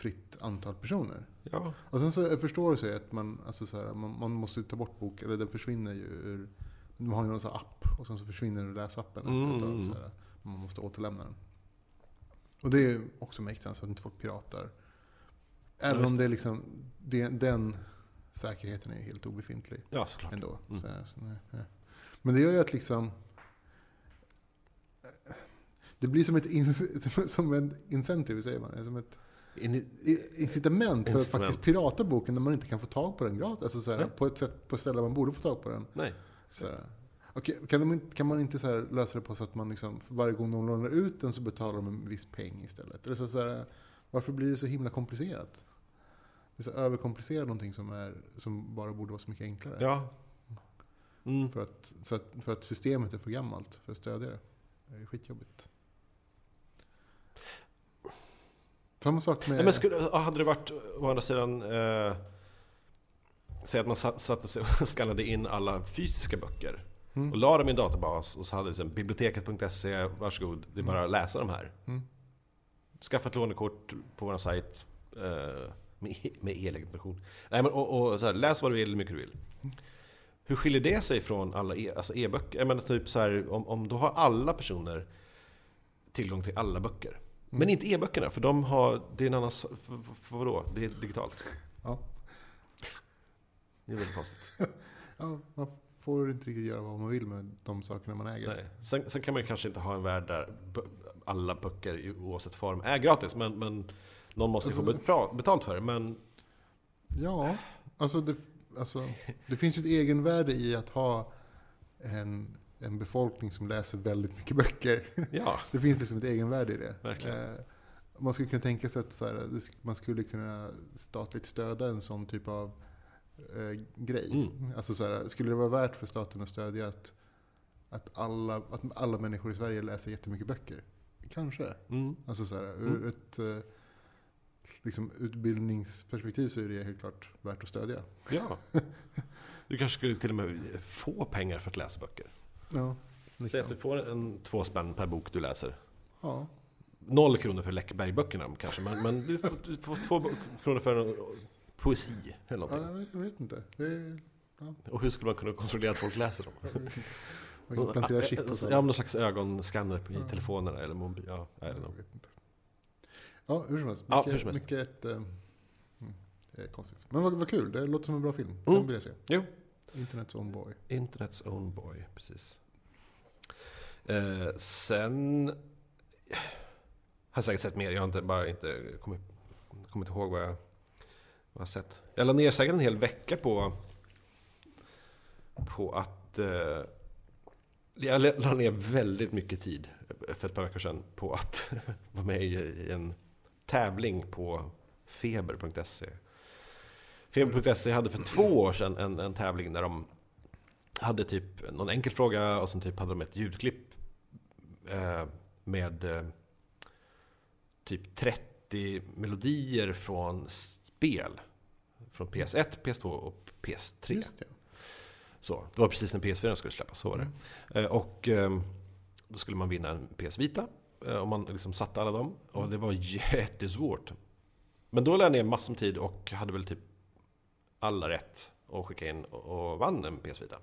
fritt antal personer. ja. Och sen så jag förstår sig att man, alltså så här, man, man måste ta bort boken, eller den försvinner ju ur... De har ju någon sån app och sen så försvinner den läsappen efter ett Mm. tag. Så här, man måste återlämna den. Och det är också makes sense, så att inte folk piratar. Även om det är liksom, det, den säkerheten är helt obefintlig ja, såklart. ändå. Mm. Så, så, nej, nej. Men det gör ju att liksom... Det blir som ett som en incentive, säger man. Som ett incitament för att faktiskt pirata boken när man inte kan få tag på den gratis. Alltså så här, på ett sätt, på ett ställe man borde få tag på den. nej. Så här. Okej, kan, de, kan man inte så lösa det på så att man liksom, varje gång de lånar ut den så betalar de en viss peng istället? Eller så, så här, varför blir det så himla komplicerat? Det är så överkomplicerat någonting som, är, som bara borde vara så mycket enklare. Ja. Mm. För, att, så att, för att systemet är för gammalt för att stödja det. Det är skitjobbigt. Samma sak med... Nej, men skulle, hade det varit å andra sidan eh, Säg att man satt- satte sig och skannade in alla fysiska böcker Mm. och la dem i en databas och så hade liksom, biblioteket.se, varsågod, det är bara att läsa de här. Mm. Skaffa ett lånekort på vår sajt eh, med, e- med e-legitimation. Nej, men, och, och här, läs vad du vill, hur mycket du vill. Hur skiljer det sig från alla e, alltså e-böcker? Jag menar typ så här, om, om då har alla personer tillgång till alla böcker. Men inte e-böckerna, för de har, det är en annan, för, för, vadå? Det är digitalt. Ja. Det är väldigt konstigt. Ja, man får inte riktigt göra vad man vill med de sakerna man äger. Nej. Sen, sen kan man ju kanske inte ha en värld där alla böcker oavsett form är gratis, men, men någon måste ju få Alltså- betalt för det. Men Ja, alltså det, alltså det finns ju ett egenvärde i att ha en, en befolkning som läser väldigt mycket böcker. ja, Det finns liksom ett egenvärde i det. Verkligen. Eh, man skulle kunna tänka sig att så här, man skulle kunna statligt stödja en sån typ av eh, grej. Mm. Alltså så här, skulle det vara värt för staten att stödja att, att, alla, att alla människor i Sverige läser jättemycket böcker? Kanske. mm. Alltså så här, ur Mm. ett eh, liksom utbildningsperspektiv så är det helt klart värt att stödja. ja. Du kanske skulle till och med få pengar för att läsa böcker. Ja, Säg liksom. att du får en två spänn per bok du läser. ja. Noll kronor för Läckberg-böckerna kanske, men, men du, får, du får två kronor för en poesi eller ja, någonting. jag vet inte. Är, Och hur skulle man kunna kontrollera att folk läser dem? man implanterar chip och så. Ja, någon slags ögonskanner på- i Ja. telefonerna eller mobil. Ja, Jag vet inte. Ja, hur som helst. Ja, Mycket, hur som helst. mycket eh, mm, det är konstigt. Men vad, vad kul, det låter som en bra film. Mm. Den vill jag se. Jo. Internets own boy. Internets own boy, precis. Eh, sen... Jag har säkert sett mer, jag har inte, bara inte kommit, kommit ihåg vad jag, vad jag har sett. Jag la ner säkert en hel vecka på, på att... Eh, jag la ner väldigt mycket tid eh, för ett par veckor sedan på att vara med i, i en tävling på feber.se. Feber.se hade för två år sedan en, en tävling där de hade typ någon enkel fråga och sen typ hade de ett ljudklipp eh, med eh, typ 30 melodier från spel. Från PS1, PS2 och PS3. Just det. Så, det var precis när PS4 skulle släppas, så var det. Eh, och eh, då skulle man vinna en PS Vita. Eh, och man liksom satte alla dem. Och det var jättesvårt. Men då lade jag ner massor med tid och hade väl typ alla rätt. Och skickade in och och vann en PS Vita.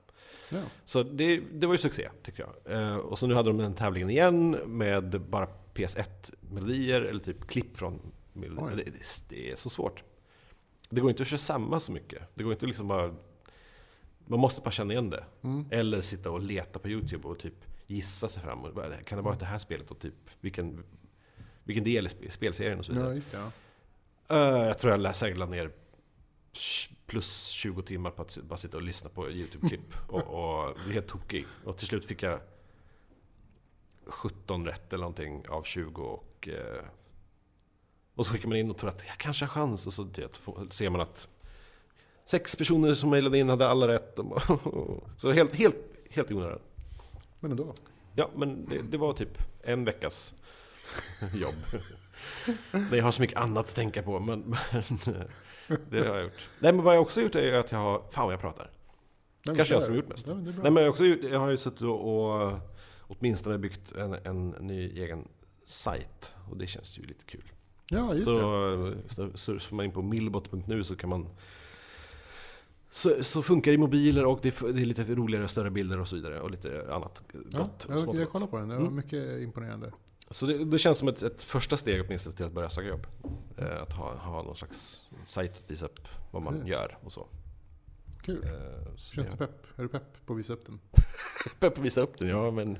Ja. Så det, det var ju succé, tycker jag. Eh, och så nu hade de den tävlingen igen med bara PS1-melodier, eller typ klipp från melodier. Det, det, det är så svårt. Det går inte att köra samma så mycket. Det går inte liksom bara... Man måste bara känna igen det. Mm. Eller sitta och leta på YouTube och typ gissa sig fram. Och Kan det vara det här spelet? Och typ vilken, vilken del i sp- spelserien och så vidare. ja, just det. Ja. Eh, jag tror jag säkert la ner plus 20 timmar på att bara sitta och lyssna på YouTube-klipp. och, och bli helt tokig. Och till slut fick jag 17 rätt eller någonting av 20. Och, eh, och så skickar man in och tror att jag kanske har chans. Och så får- ser man att sex personer som mejlade in hade alla rätt. Så helt, helt, helt i onödan. Men ändå. Ja, men det, det var typ en veckas jobb. Nej, jag har så mycket annat att tänka på, men, men det har jag gjort. Nej, men vad jag också gjort är att jag har... Fan vad jag pratar. Nej, Kanske jag som är gjort mest. Ja, men bra. Nej, men jag, har också, jag har ju suttit och, och åtminstone byggt en, en ny egen sajt. Och det känns ju lite kul. ja, just så, det. så surfar man in på millbot.nu så kan man så, så funkar det i mobiler och det är, det är lite roligare, större bilder och så vidare. Och lite annat Ja, gott. jag, smått jag gott. kollar på den. Det var Mm. mycket imponerande. Så det, det känns som ett, ett första steg åtminstone till att börja söka jobb. Eh, att ha, ha någon slags sajt att visa upp vad man Yes. gör och så. Kul. Eh, så Känns det- du pepp? Är du pepp på att visa upp den? pepp på att visa upp den, ja men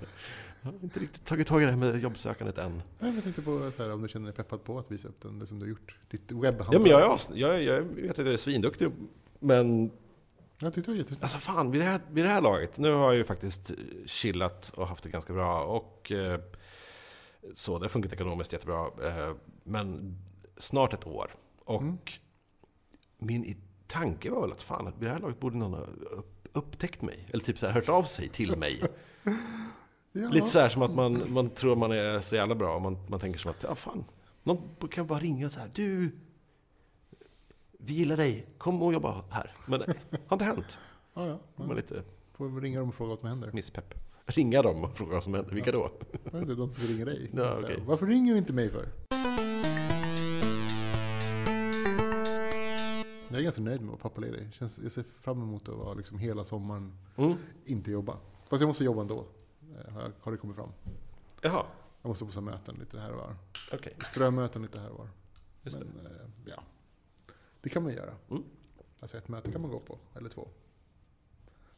jag har inte riktigt tagit tag i det här med jobbsökandet än. Nej, men jag tänkte på så här, om du känner dig peppad på att visa upp den, det som du har gjort. Ditt webbhantverk. Ja men jag, as- jag, jag vet att jag är svinduktig, men Jag tyckte det var jättesnyggt. alltså fan vid det, här, vid det här laget, nu har jag ju faktiskt chillat och haft det ganska bra och eh, så, det har funkat ekonomiskt jättebra. Eh, men snart ett år. Och Mm. min tanke var väl att fan, vid det här laget borde någon ha upp, upptäckt mig. Eller typ så här, hört av sig till mig. Ja. Lite så här som att man, man tror man är så jävla bra och man, man tänker som att, ja fan, Någon kan bara ringa så här. Du, vi gillar dig. Kom och jobba här. Men det har inte hänt. Ja, ja. Man lite Får vi ringa dem och fråga vad som händer. misspepp. Ringa dem och fråga vad som händer. Vilka då? Vet inte, de som ringa dig. Ja, här, okej. Varför ringer du inte mig för? Jag är ganska nöjd med att vara pappaledig. Känns, jag ser fram emot att vara liksom hela sommaren Mm. inte jobba. Fast jag måste jobba ändå. eh, Har, har det kommit fram. Jaha, Jag måste på möten lite här och var. okej. Strömöten lite här och var. Just det. Men eh, ja, det kan man göra. Mm. Alltså ett möte kan man gå på, eller två.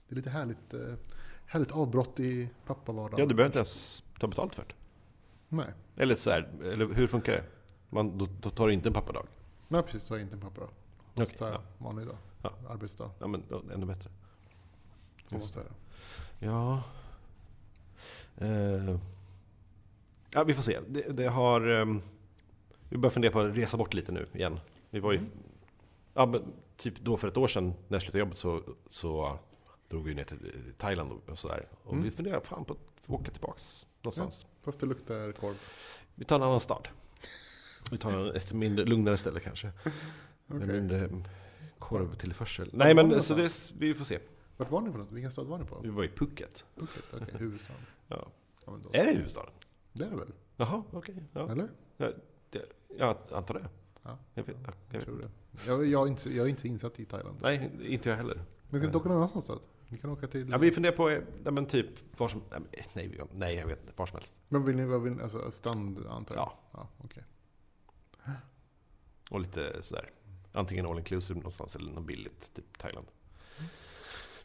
Det är lite härligt, eh, härligt avbrott i pappavardagen. Ja, du behöver inte ens ta betalt för det. Nej. Eller så här, eller hur funkar det? Man, då, då tar du inte en pappadag. Nej, precis. Så är inte en pappa då. Okej, Så tar jag ja. vanlig dag. Ja. Arbetsdag, Ja, men då, ännu bättre. får man säga. Ja. Eh. Ja, vi får se. Det, det har... ehm, vi börjar fundera på att resa bort lite nu igen. Vi var ju... Mm. Ja, men typ då för ett år sedan när jag slutade jobbet så, så drog vi ner till Thailand och- sådär. Och Mm. vi funderar fan på att åka tillbaks någonstans. Fast det luktar korv. Vi tar en annan stad. Vi tar ett mindre, lugnare ställe kanske. Med Okej. mindre mm, korvtillförsel. Nej men så det, vi får se. Vart var ni för något? Vilken stad var ni på? Vi var i Phuket. Phuket? Okej, huvudstaden. Ja. Ja. Är det huvudstaden? Det är det väl? Jaha, okej. Ja. Eller? Jag antar det. Ja, Jag vet, jag tror det. Jag, jag, är inte, jag är inte insatt i Thailand. Nej, inte jag heller. Men ska inte åka någon annanstans då? Vi kan åka till... Ja, vi funderar på, eh, nej, men typ, var som, nej, nej, vi- jag vet inte, var som helst. Men vill ni, vad vill ni, alltså strand antar jag? Ja. ja okej. Och lite sådär, antingen all inclusive någonstans eller något billigt, typ Thailand.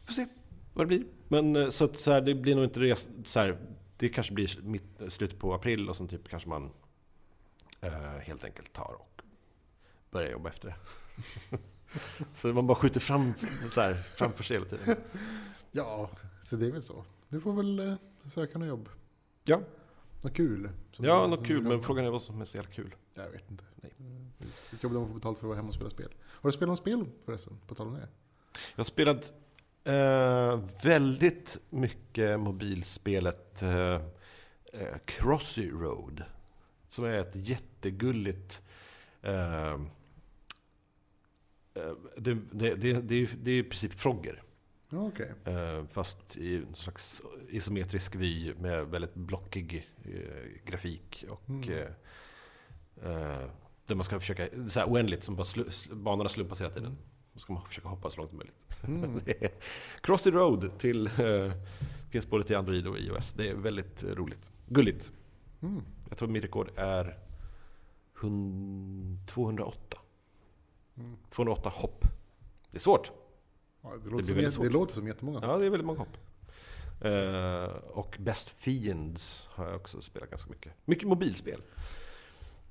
Får se vad det blir. Men eh, så att så här, det blir nog inte res, så här, det kanske blir mitt, slutet på april och sen typ kanske man eh, helt enkelt tar och börjar jobba efter det. så man bara skjuter fram, så här, framför sig hela tiden. Ja, så det är väl så. Du får väl eh, söka något jobb. Ja, Något kul. ja du- något kul, men frågan är vad som är så jävla kul. Jag vet inte. Nej. Eh, Ett jobb där man får betalt för att vara hemma och spela spel. Har du spelat något spel förresten? På tal om det. Jag har spelat eh, väldigt mycket mobilspelet eh, eh, Crossy Road. Som är ett jättegulligt... Eh, det, det, det, det, är, det är i princip Frogger. Okej. Eh, fast i en slags isometrisk vy med väldigt blockig eh, grafik. Och, Mm. eh, eh, där man ska försöka, så här oändligt, som bara slu, sl, banorna slumpas hela tiden. Då ska man försöka hoppa så långt som möjligt. Mm. Crossy Road till, eh, finns både till Android och iOS. Det är väldigt eh, roligt. Gulligt. Mm. Jag tror min rekord är 100, 208. Mm. 208 hopp. Det är svårt. Ja, det, låter som, väldigt jät- svårt. det låter som jättemånga. Ja, det är väldigt många hopp. Eh, och Best Fiends har jag också spelat ganska mycket. Mycket mobilspel.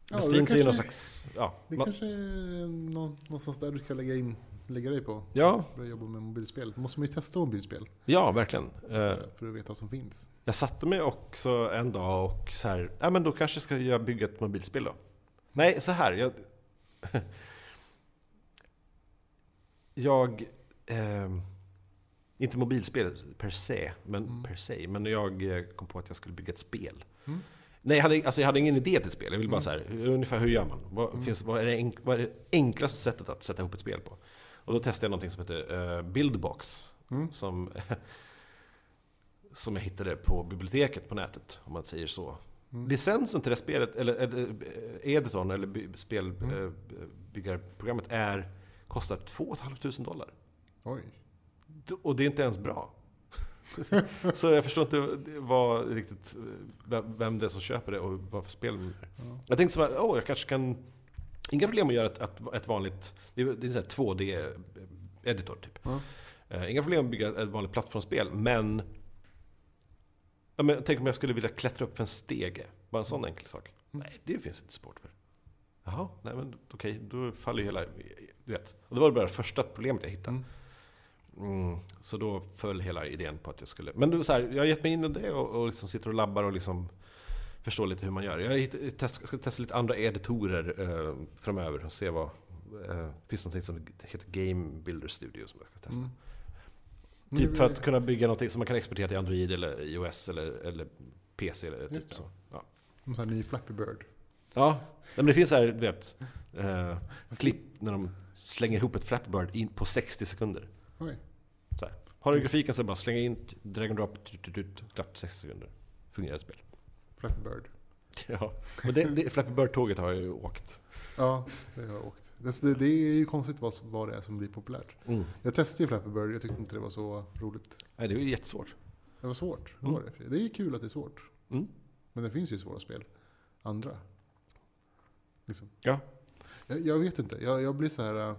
Ja, Best det Fiends är ju någon slags... Ja, Det man, kanske är någon, någonstans där du ska lägga, in, lägga dig på. ja, Börja jobba med mobilspel. Då måste man ju testa mobilspel. ja, verkligen. så Eh, för att veta vad som finns. jag satte mig också en dag och så här, ja men då kanske ska jag bygga ett mobilspel då. Nej, så här. Jag, jag eh, inte mobilspel per se, men, Mm. per se, men jag eh, kom på att jag skulle bygga ett spel. Mm. Nej, jag hade, alltså jag hade ingen idé till ett spel. Jag ville bara Mm. så här, ungefär hur gör man? Vad, Mm. finns, vad, är det enk, vad är det enklaste sättet att sätta ihop ett spel på? Och då testade jag någonting som heter uh, Buildbox. Mm. Som, som jag hittade på biblioteket på nätet, om man säger så. Mm. Licensen till det spelet, eller, eh, editorn, eller by, Mm. spelbyggarprogrammet är, kostar 2 500 dollar. Oj. Och det är inte ens bra. så jag förstår inte vad riktigt, vem det är som köper det och vad för spel det är. Ja. Jag tänkte så här, åh, jag kanske kan... Inga problem att göra ett, ett, ett vanligt, det är, det är en sån här 2D-editor typ. Ja. Eh, inga problem att bygga ett vanligt plattformsspel, men... Ja, men tänk om jag skulle vilja klättra upp för en stege. Bara en sån enkel sak. Mm. Nej, det finns inte support för. Jaha, nej men okej, då faller ju hela... Du vet. Och det var bara det första problemet jag hittade. Mm. Mm, så då föll hela idén på att jag skulle... Men du, så här, jag har gett mig in i det och, och liksom sitter och labbar och liksom förstår lite hur man gör. Jag test, ska testa lite andra editorer eh, framöver och se vad... Eh, det finns något som heter Game Builder Studio som jag ska testa. Mm. Typ för att kunna bygga något som man kan exportera till Android eller iOS eller, eller PC eller typ det. så. Ja. Någon sån här ny Flappy Bird. Ja, men det finns så här, du vet, eh, klipp när de slänger ihop ett Flappy Bird in på 60 sekunder. Oj. Så här. Har du grafiken så bara slänga in, drag and drop, tut, tut, tut, klart 60 sekunder. Fungerar spel. Flappy Bird. Ja, och det, det Flappy Bird-tåget har jag ju åkt. Ja, det har jag åkt. Det, det, är ju konstigt vad, vad det är som blir populärt. Mm. Jag testade ju Flappy Bird, jag tyckte inte det var så roligt. Nej, det ju jättesvårt. Det var svårt. Det, Mm. var det. det är kul att det är svårt. Mm. Men det finns ju svåra spel. Andra. Liksom. Ja. Jag, jag vet inte. Jag, jag blir så här... äh,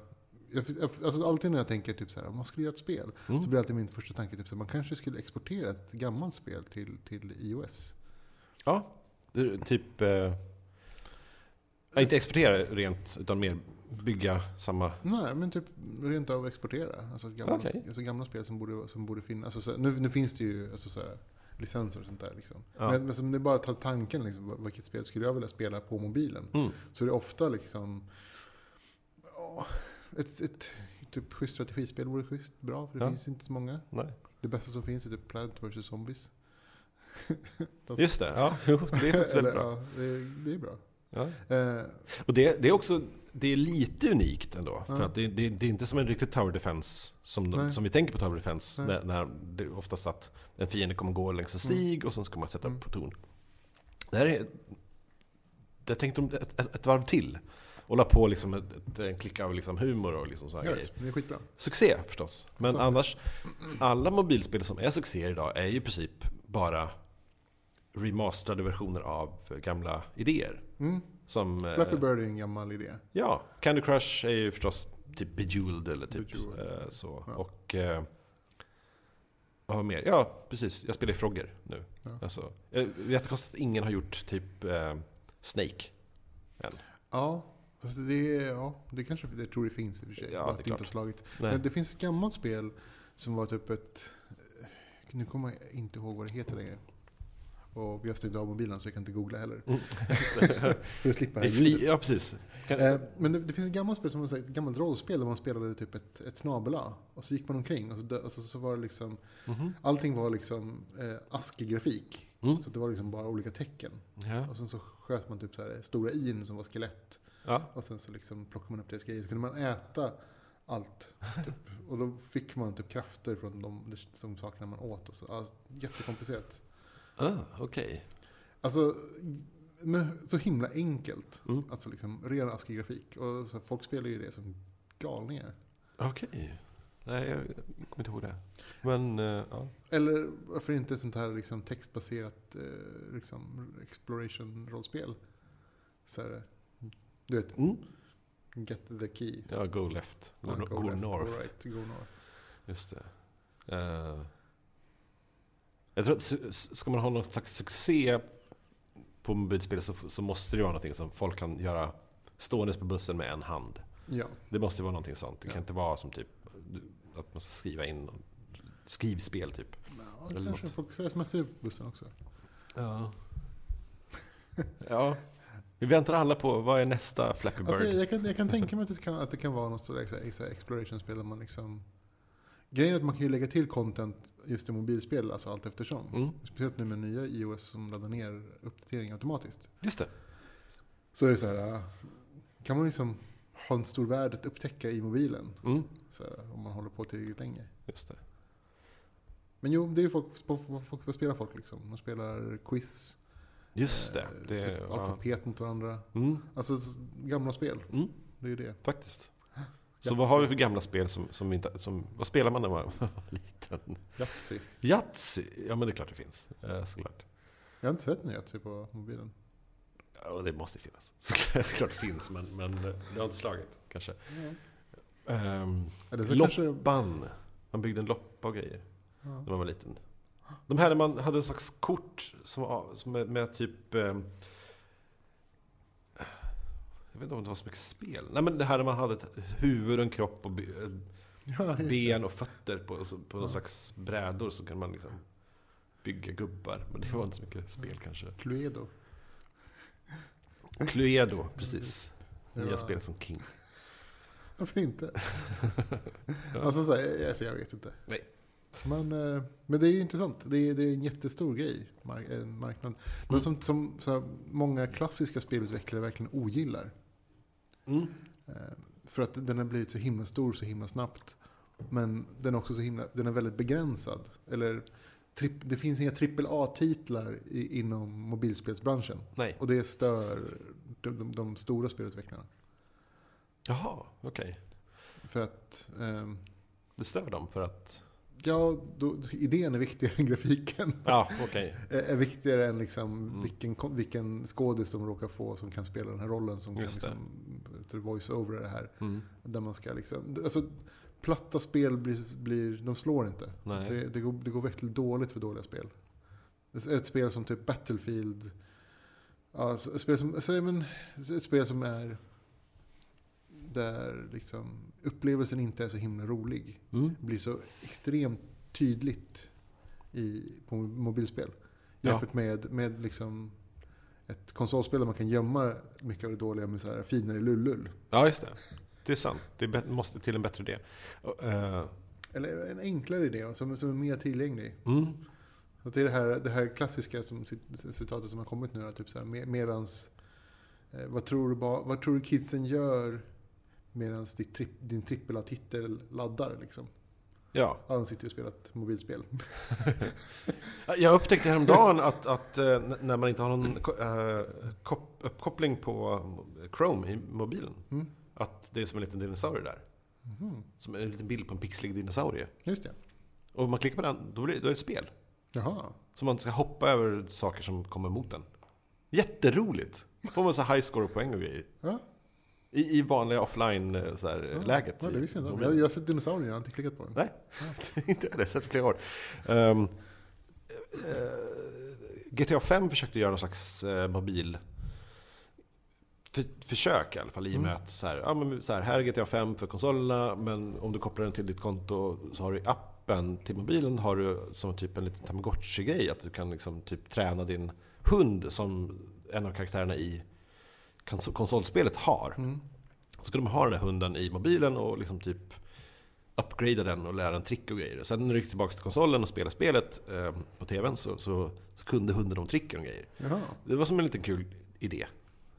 Jag, alltså alltid när jag tänker typ så här, man skulle göra ett spel. Mm. Så blir alltid min första tanke typ så här, man kanske skulle exportera ett gammalt spel till, till iOS. Ja, typ... Eh, inte exportera rent, utan mer bygga samma... Nej, men typ rent av exportera. Alltså gamla, Okej. alltså gamla spel som borde, som borde finnas. Alltså, här, nu, nu finns det ju alltså, så här, licenser och sånt där. Liksom. Ja. Men, men som det är bara att ta tanken, liksom, vilket spel skulle jag vilja spela på mobilen? Mm. Så är det ofta liksom... ja, ett, ett typ schysst strategispel vore schysst, bra, för det Ja. finns inte så många. Nej. Det bästa som finns är typ Plant vs Zombies. Just det, ja, jo, det är faktiskt Eller, väldigt bra. Ja, det, är, det är bra. Ja. Eh, Och det, det är också det är lite unikt ändå. Ja. För att det, det, det är inte som en riktig Tower Defense som, de, som vi tänker på Tower Defense. När, när det är oftast att en fiende kommer gå längs en stig och sen ska man sätta Mm. upp på torn. Det här är... Det tänkte de ett, ett, ett varv till. Och la på liksom ett, ett, en klick av liksom humor och liksom så här vet, det är skitbra. Succé förstås. Men annars, alla mobilspel som är succéer idag är ju i princip bara remasterade versioner av gamla idéer. Mm. Som, eh, Flappy Bird är en gammal idé. Ja, Candy Crush är ju förstås typ Bejeweled eller typ Bejeweled. eh, så. Ja. Och... Eh, vad mer? Ja, precis. Jag spelar Frogger nu. Ja. Alltså, eh, jättekonstigt att ingen har gjort typ eh, Snake. Ja, fast det, ja, det kanske det tror jag finns i och för sig. Ja, det det inte har slagit. Nej. Men det finns ett gammalt spel som var typ ett... Nu kommer jag inte ihåg vad det heter längre. Och vi har stängt av mobilen så jag kan inte googla heller. Mm. För att slippa Vi det här ja, precis. Kan, Eh, men det, det finns ett gammalt spel som så här, ett gammalt rollspel där man spelade typ ett, ett snabel-A. Och så gick man omkring och så, och så, var det liksom... Mhm. Allting var liksom eh, askig grafik. Mm. Så det var liksom bara olika tecken. Ja. Och sen så sköt man typ så här stora in som var skelett. Ja. Och sen så liksom plockade man upp deras grejer. Så kunde man äta allt. Typ. Och då fick man typ krafter från de som sakerna man åt. Och så. Alltså, jättekomplicerat. Ah, Okej. Alltså, men så himla enkelt. Mm. Alltså liksom ren askig grafik. Och så folk spelar ju det som galningar. Okej. Nej, jag kommer inte ihåg det. Men, eh, ja. Eller varför inte sånt här liksom textbaserat eh, liksom exploration-rollspel? Så här, du vet, Mm. get the key. Ja, Go Left. Go, Ja, no- go left, North. Go right, go north. Just det. Eh, jag tror att ska man ha någon slags succé på mobilspel så, så måste det vara någonting som folk kan göra ståendes på bussen med en hand. Ja. Det måste vara någonting sånt. Det kan Ja. inte vara som typ att man ska skriva in skrivspel typ. Ja, Eller kanske något. folk ska smsa ut bussen också. Ja. ja. Vi väntar alla på, vad är nästa Flappy Bird? Alltså, jag, kan, jag kan tänka mig att det kan, att det kan vara något sådär, så exploration-spel där man liksom... Grejen är att man kan ju lägga till content just i mobilspel, alltså allt eftersom. Mm. Speciellt nu med nya iOS som laddar ner uppdateringar automatiskt. Just det. Så är det så här, äh, kan man liksom ha en stor värld att upptäcka i mobilen. Mm. Så här, om man håller på tillräckligt länge. Just det. Men jo, det är ju folk, vad spelar folk liksom? De spelar quiz, Just det. eh, det typ ja. alfabet mot varandra. mm. Alltså gamla spel, Mm. det är ju det. Faktiskt. Så vad har vi för gamla spel som, som inte... Som, vad spelar man när man var liten? Yatzy. Yatzy? Ja men det är klart det finns. Eh, såklart. Jag har inte sett någon Yatzy på mobilen. Ja, det måste finnas. Såklart, det finns men, men eh, det har inte slagit kanske. Um, så kanske... loppan. Man byggde en loppa och grejer Ja. när man var liten. De här där man hade en slags kort som, som med, med typ... ehm, jag vet inte om det var så mycket spel. Nej men det här där man hade ett huvud, en kropp och Ja, ben och fötter på, på någon Ja. slags brädor så kan man liksom bygga gubbar. Men det var inte så mycket spel kanske. Cluedo. Cluedo, precis. Det Nya var- spelet från King. Varför inte? Ja. Alltså, så här, alltså jag vet inte. Nej. Men, eh, men det är ju intressant. Det är, det är en jättestor grej, mark marknad. Men Mm. som, som så här, många klassiska spelutvecklare verkligen ogillar. Mm. Eh, För att den har blivit så himla stor så himla snabbt. Men den är också så himla, den är väldigt begränsad. Eller tripp, det finns inga AAA-titlar inom mobilspelsbranschen. Nej. Och det stör de, de, de stora spelutvecklarna. Jaha, okej. För att, ehm, Det stör dem för att... ja, då, idén är viktigare än grafiken. Ja, okej. är viktigare än liksom Mm. vilken, vilken skådis de råkar få som kan spela den här rollen. Som kan Just det. liksom, voice over det här. Mm. Där man ska liksom, alltså, platta spel blir, blir, de slår inte. Det, det, går, det går verkligen dåligt för dåliga spel. Ett spel som typ Battlefield. Ja, ett spel som, men, ett spel som är där liksom upplevelsen inte är så himla rolig. Mm. Blir så extremt tydligt i, på mobilspel. Ja. Jämfört med, med liksom ett konsolspel där man kan gömma mycket av det dåliga med så här finare lullull. Ja, just det. Det är sant. Det måste till en bättre idé. Eh, Eller en enklare idé som, som är mer tillgänglig. mm. Så det är det här, det här klassiska som, citatet som har kommit nu. Typ så här, med, medans, eh, vad, tror du, vad tror du kidsen gör medan tripp, din trippel-A-titel laddar? Liksom? Ja. Ja, de sitter ju och spelar ett mobilspel. Jag upptäckte häromdagen att, att eh, när man inte har någon eh, kop- uppkoppling på Chrome i mobilen, Mm. att det är som en liten dinosaurie där. Mhm. Som en liten bild på en pixlig dinosaurie. Just det. Och om man klickar på den, då, blir, då är det ett spel. Jaha. Så man ska hoppa över saker som kommer mot en. Jätteroligt! Får man så high score och poäng och grejer. Ja. I, i vanliga offline-läget. Ja, det visste jag inte. Jag, jag har sett dinosaurier, jag har inte klickat på den. Nej, inte jag. Det har sett flera år. Um, GTA 5 försökte göra någon slags uh, mobil för, försök i alla fall. I och med Mm. att så här, ja, men så här, här är GTA 5 för konsolerna, men om du kopplar den till ditt konto så har du appen till mobilen har du som typ en liten Tamagotchi-grej. Att du kan liksom typ träna din hund som en av karaktärerna i kons- konsolspelet har. Mm. Så ska de ha den här hunden i mobilen och liksom typ upgrada den och lära den trick och grejer. Sen när du gick tillbaka till konsolen och spelade spelet eh, på TVn så, så, så kunde hunden de tricken och grejer. Jaha. Det var som en liten kul idé.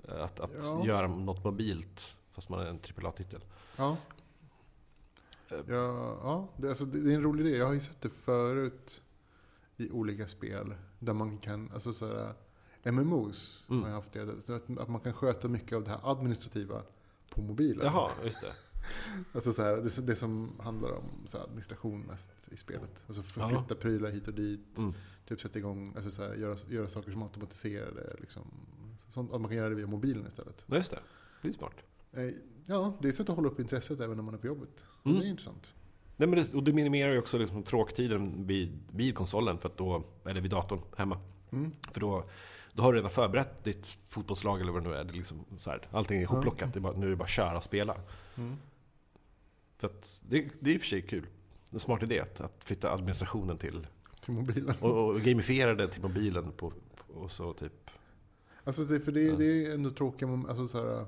eh, Att, att Ja. göra något mobilt fast man är en AAA-titel. Ja. Eh. Ja, ja det, alltså, det det är en rolig idé. Jag har ju sett det förut i olika spel. Där man kan, alltså så här, MMOs Mm. har jag haft det. Så att, att man kan sköta mycket av det här administrativa på mobilen. Jaha, just det. Alltså så här, det, det som handlar om så här, administration mest i spelet. Alltså förflytta prylar hit och dit. Mm. Typ sätta igång, alltså så här, göra, göra saker som automatiserade. Liksom. Sånt, att man kan göra det via mobilen istället. Ja, just det. Det är smart. Eh, Ja, det är ett sätt att hålla upp intresset även när man är på jobbet. Mm. Det är intressant. Nej, men det, och det minimerar ju också liksom tråktiden vid, vid konsolen, för att då, eller vid datorn hemma. Mm. För då, då har du redan förberett ditt fotbollslag eller vad det nu är. Det är liksom så här, allting är ihopplockat, det är bara, nu är det bara att köra och spela. Mm. För att det, det är i och för sig kul. En smart idé att, att flytta administrationen till Till mobilen. och, och gamifiera det till mobilen på, och så typ. Alltså för det, Ja. det är ändå tråkiga moment. Alltså så här,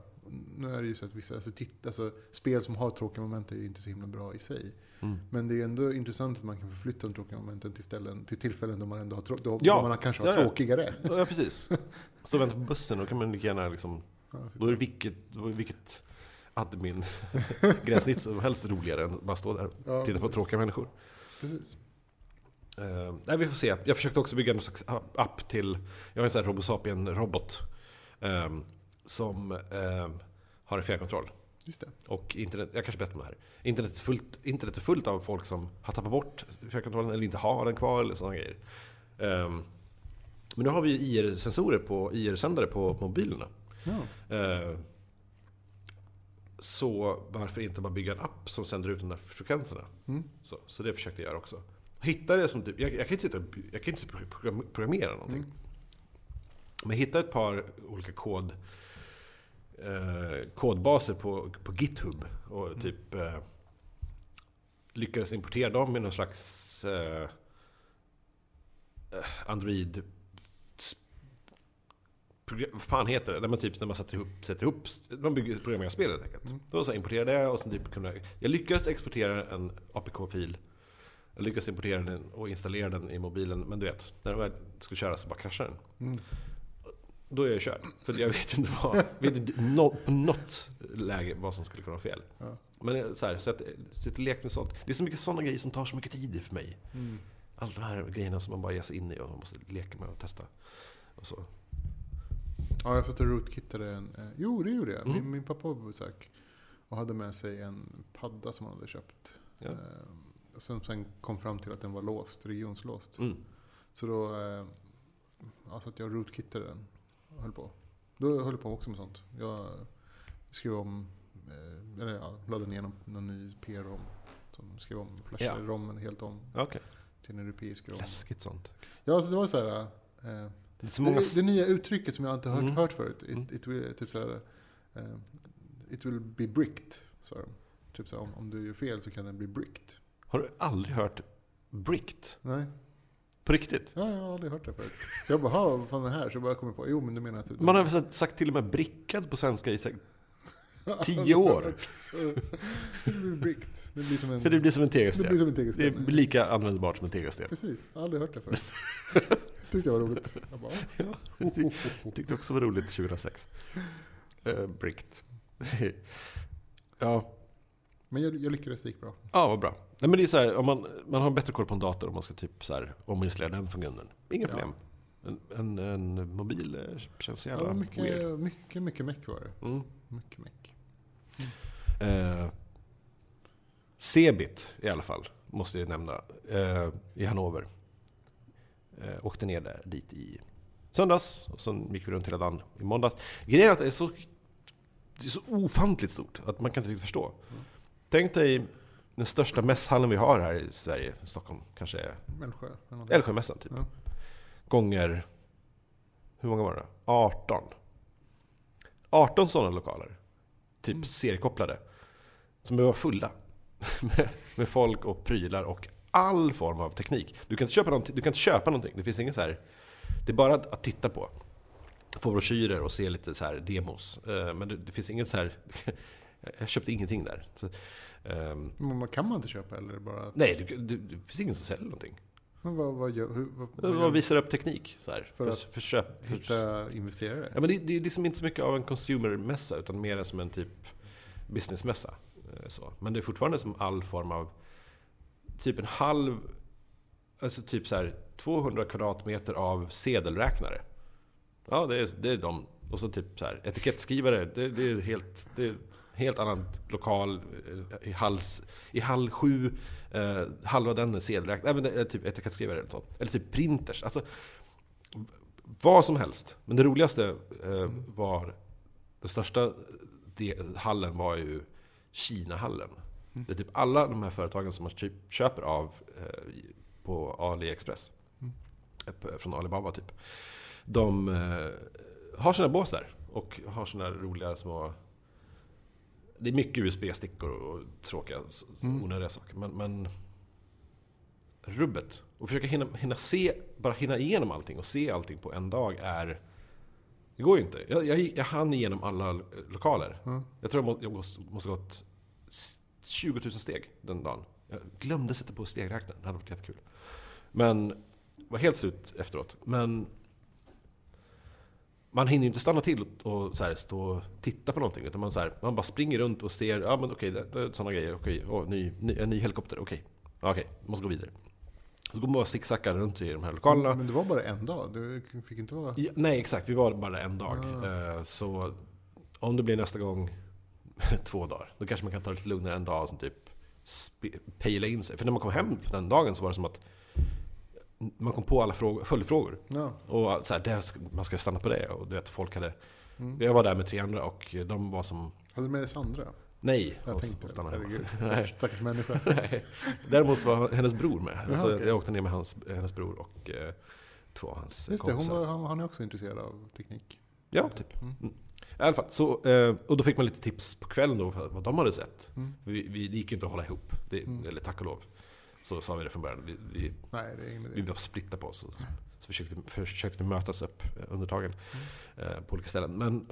nu är det ju så att vissa, alltså, titt, alltså, spel som har tråkiga moment är ju inte så himla bra i sig. Mm. Men det är ändå intressant att man kan förflytta de tråkiga momenten till, ställen, till tillfällen då man ändå har, trå- då, Ja. då man kanske har Ja, ja. tråkigare. Ja precis. Stå och vänta på bussen, då kan man lika gärna liksom, Ja, då är det vilket, då är vilket admin gränssnitt som helst roligare än att bara stå där och ja, titta på tråkiga människor. Precis. Uh, nej, vi får se. Jag försökte också bygga en slags app till, jag har en sån här Robosapien-robot. ehm, som ehm, har en fjärrkontroll. Just det. Och internet, jag kanske berättar om det här. Internet är, fullt, internet är fullt av folk som har tappat bort fjärrkontrollen eller inte har den kvar eller sådana grejer. Ehm, men nu har vi IR-sensorer på IR-sändare på mobilerna. Ja. Ehm, så varför inte bara bygga en app som sänder ut de där frekvenserna? Mm. Så, så det försökte jag göra också. Hitta det som typ, jag, jag kan inte jag kan inte programmera någonting. Mm. Men hitta ett par olika kod, eh, kodbaser på, på GitHub och Mm. typ eh, lyckades importera dem med någon slags eh, eh, Android vad fan heter det? När man, typ, när man sätter ihop, sätter ihop man bygger programmerar spel helt enkelt. Mm. Då så importerade jag och sen typ kunde jag, jag lyckades exportera en APK-fil Jag lyckades importera den och installera den i mobilen, men du vet, när den väl skulle köra så bara kraschar den. Mm. Då är jag körd. För jag vet inte vad, vet inte nå, på något läge vad som skulle kunna vara fel. Ja. Men eh, så här, så att, sitta och leka med sånt. Det är så mycket sådana grejer som tar så mycket tid för mig. Mm. Allt de här grejerna som man bara ger sig in i och man måste leka med och testa. Och så. Ja, jag satt och rootkittade en... Eh, jo, det gjorde jag. Mm. Min, min pappa var på besök och hade med sig en padda som han hade köpt. Ja. Eh, och sen, kom fram till att den var låst, regionslåst. Mm. Så då eh, ja, satt jag och rootkittade den höll på. Då höll jag på också med sånt. Jag skrev om, eh, eller ja, laddade ner någon, någon ny PR-rom. Som skrev om, flashade Ja. rommen helt om Okej. till en europeisk rom. Läskigt sånt. Ja, alltså det var så här. Eh, Det många... det, det nya uttrycket som jag inte hört, Mm. hört förut. It, Mm. it will, typ så här, eh, it will be bricked, sa de. Typ så här, om, om du gör fel så kan den bli bricked. Har du aldrig hört bricked? Nej, På riktigt? ja, jag har aldrig hört det förut. Så jag bara, "Ha, vad fan är det här? Så jag bara kom på, jo men du menar att... Man har väl sagt- till och med brickad på svenska i tio år. det blir bricked. Det blir som en, Så det blir som en det blir tegelsten. som en Det tegelsten. är lika användbart som en tegelsten. Precis, jag har aldrig hört det förut. tyckte jag var roligt. Jag bara, Ja, tyckte också var roligt 2006. Uh, bricked. ja, men jag, jag lyckades, det gick bra. ja, vad bra. Nej, men det är så här, om man, man har bättre koll på en dator om man ska typ så här, ominstallera den funktionen. Inga Ja. problem. En, en, en mobil eh, känns så Ja, jävla mycket, weird. mycket, mycket meck var det. Mm. Mycket meck. Eh, Cebit i alla fall, måste jag nämna, eh, i Hannover. Eh, åkte ner där, dit i söndags och sen gick vi runt hela dagen i måndags. Grejen är att det är så, det är så ofantligt stort att man kan inte riktigt förstå. Tänk dig den största mässhallen vi har här i Sverige, Stockholm, kanske är Älvsjö. Älvsjömässan typ. Ja. Gånger, hur många var det? 18. 18 sådana lokaler. Typ Mm. seriekopplade. Som var fulla. med, med folk och prylar och all form av teknik. Du kan inte köpa någonting. Du kan inte köpa någonting. Det finns inget så här. Det är bara att, att titta på. Få broschyrer och se lite så här demos. Eh, Men det, det finns inget så här. Jag köpte ingenting där. Så, ehm, Men vad kan man inte köpa eller bara att, nej, du, du, det finns ingen som säljer någonting. Men vad, vad gör, hur, vad, vad Man gör visar upp teknik så här, För för, att för, köp. För, hitta investerare? Ja, men det, det är liksom inte så mycket av en consumer-mässa utan mer som en typ businessmässa. Eh, Så. Men det är fortfarande som all form av typ en halv, alltså typ så här 200 kvadratmeter av sedelräknare. Ja, det är, det är de. Och så typ så här etikettskrivare. Det, det är helt, det är helt annan lokal eh, i, hals, i hall sju. Eh, halva den är sedelräknare. Det typ etikettskrivare eller sånt. Eller typ printers. Alltså, vad som helst. Men det roligaste eh, var, den största de, hallen var ju Kina-hallen. Det är typ alla de här företagen som man typ köper av eh, på AliExpress. Mm. Eh, Från Alibaba typ. De eh, har sina bås där. Och har här roliga små... Det är mycket USB-stickor och tråkiga, Mm. onödiga saker. Men, men rubbet. Och försöka hinna, hinna se, bara hinna igenom allting och se allting på en dag är... Det går ju inte. Jag, jag, jag hann igenom alla lo- lokaler. Ja. Jag tror jag må- jag måste, måste gått s- 20 000 steg den dagen. Jag glömde sätta på stegräknaren, det hade varit jättekul. Men, var helt slut efteråt. Men man hinner ju inte stanna till och, så här, stå och titta på någonting. Utan man, så här, man bara springer runt och ser, ja men okej, är sådana grejer. Okej, åh, ny, ny, en ny helikopter, okej. Ja, okej, måste gå vidare. Så går man bara zigzacka runt i de här lokalerna. Men det var bara en dag? Det fick inte vara... Ja, nej, exakt. Vi var bara en dag. Ah. Eh, Så om det blir nästa gång två dagar, då kanske man kan ta det lite lugnare en dag och typ pejla in sig. För när man kom hem den dagen så var det som att man kom på alla frågor, följdfrågor. Ja. Och så här, det man ska stanna på det. Och du vet, folk hade... Mm. Jag var där med tre andra och de var som... Hade du med dig Sandra? Nej, Jag och- tänkte, stanna herregud, stackars, stackars människa. Nej. Däremot var hennes bror med. Jaha, så okej. jag åkte ner med hans, hennes bror och eh, två av hans Just det, hon, kompisar. var, han, är också intresserad av teknik. Ja, typ. Mm. Mm. I alla fall, så, eh, och då fick man lite tips på kvällen då för vad de hade sett. Mm. Vi, vi, det gick ju inte att hålla ihop, det, Mm. eller tack och lov. Så sa vi det från början. Vi, vi, Nej, vi var splitta på oss. Så, så försökte, vi, försökte vi mötas upp eh, under dagen Mm. eh, på olika ställen. Men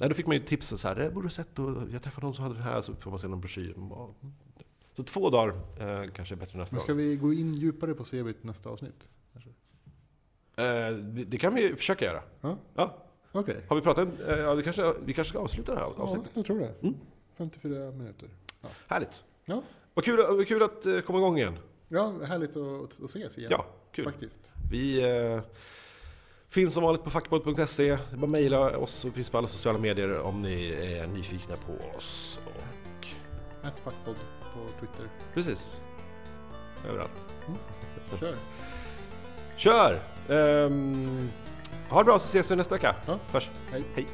nej, då fick man ju tips så här, det borde du sett och jag träffade någon som hade det här, så får man se någon broschyr. Bara, Så två dagar eh, kanske är bättre nästa Men ska gång. vi gå in djupare på Cebit nästa avsnitt? Eh, det kan vi försöka göra. Ja. Ja. Okej. Har vi pratat? Eh, ja, det kanske, vi kanske ska avsluta det här Ja, avsnittet. jag tror det. Mm. 54 minuter. Härligt. Ja. Vad kul, vad kul att eh, komma igång igen. Ja, härligt att, att ses igen. Ja, kul. Faktiskt. Vi eh, finns som vanligt på fackpodd.se. Det är bara att mejla oss och finns på alla sociala medier om ni är nyfikna på oss. Och Ett fackpodd på Twitter. precis. Överallt. Kör. Kör! Ehm, ha det bra så ses vi nästa vecka. Ja. Hörs. Hej. Hej.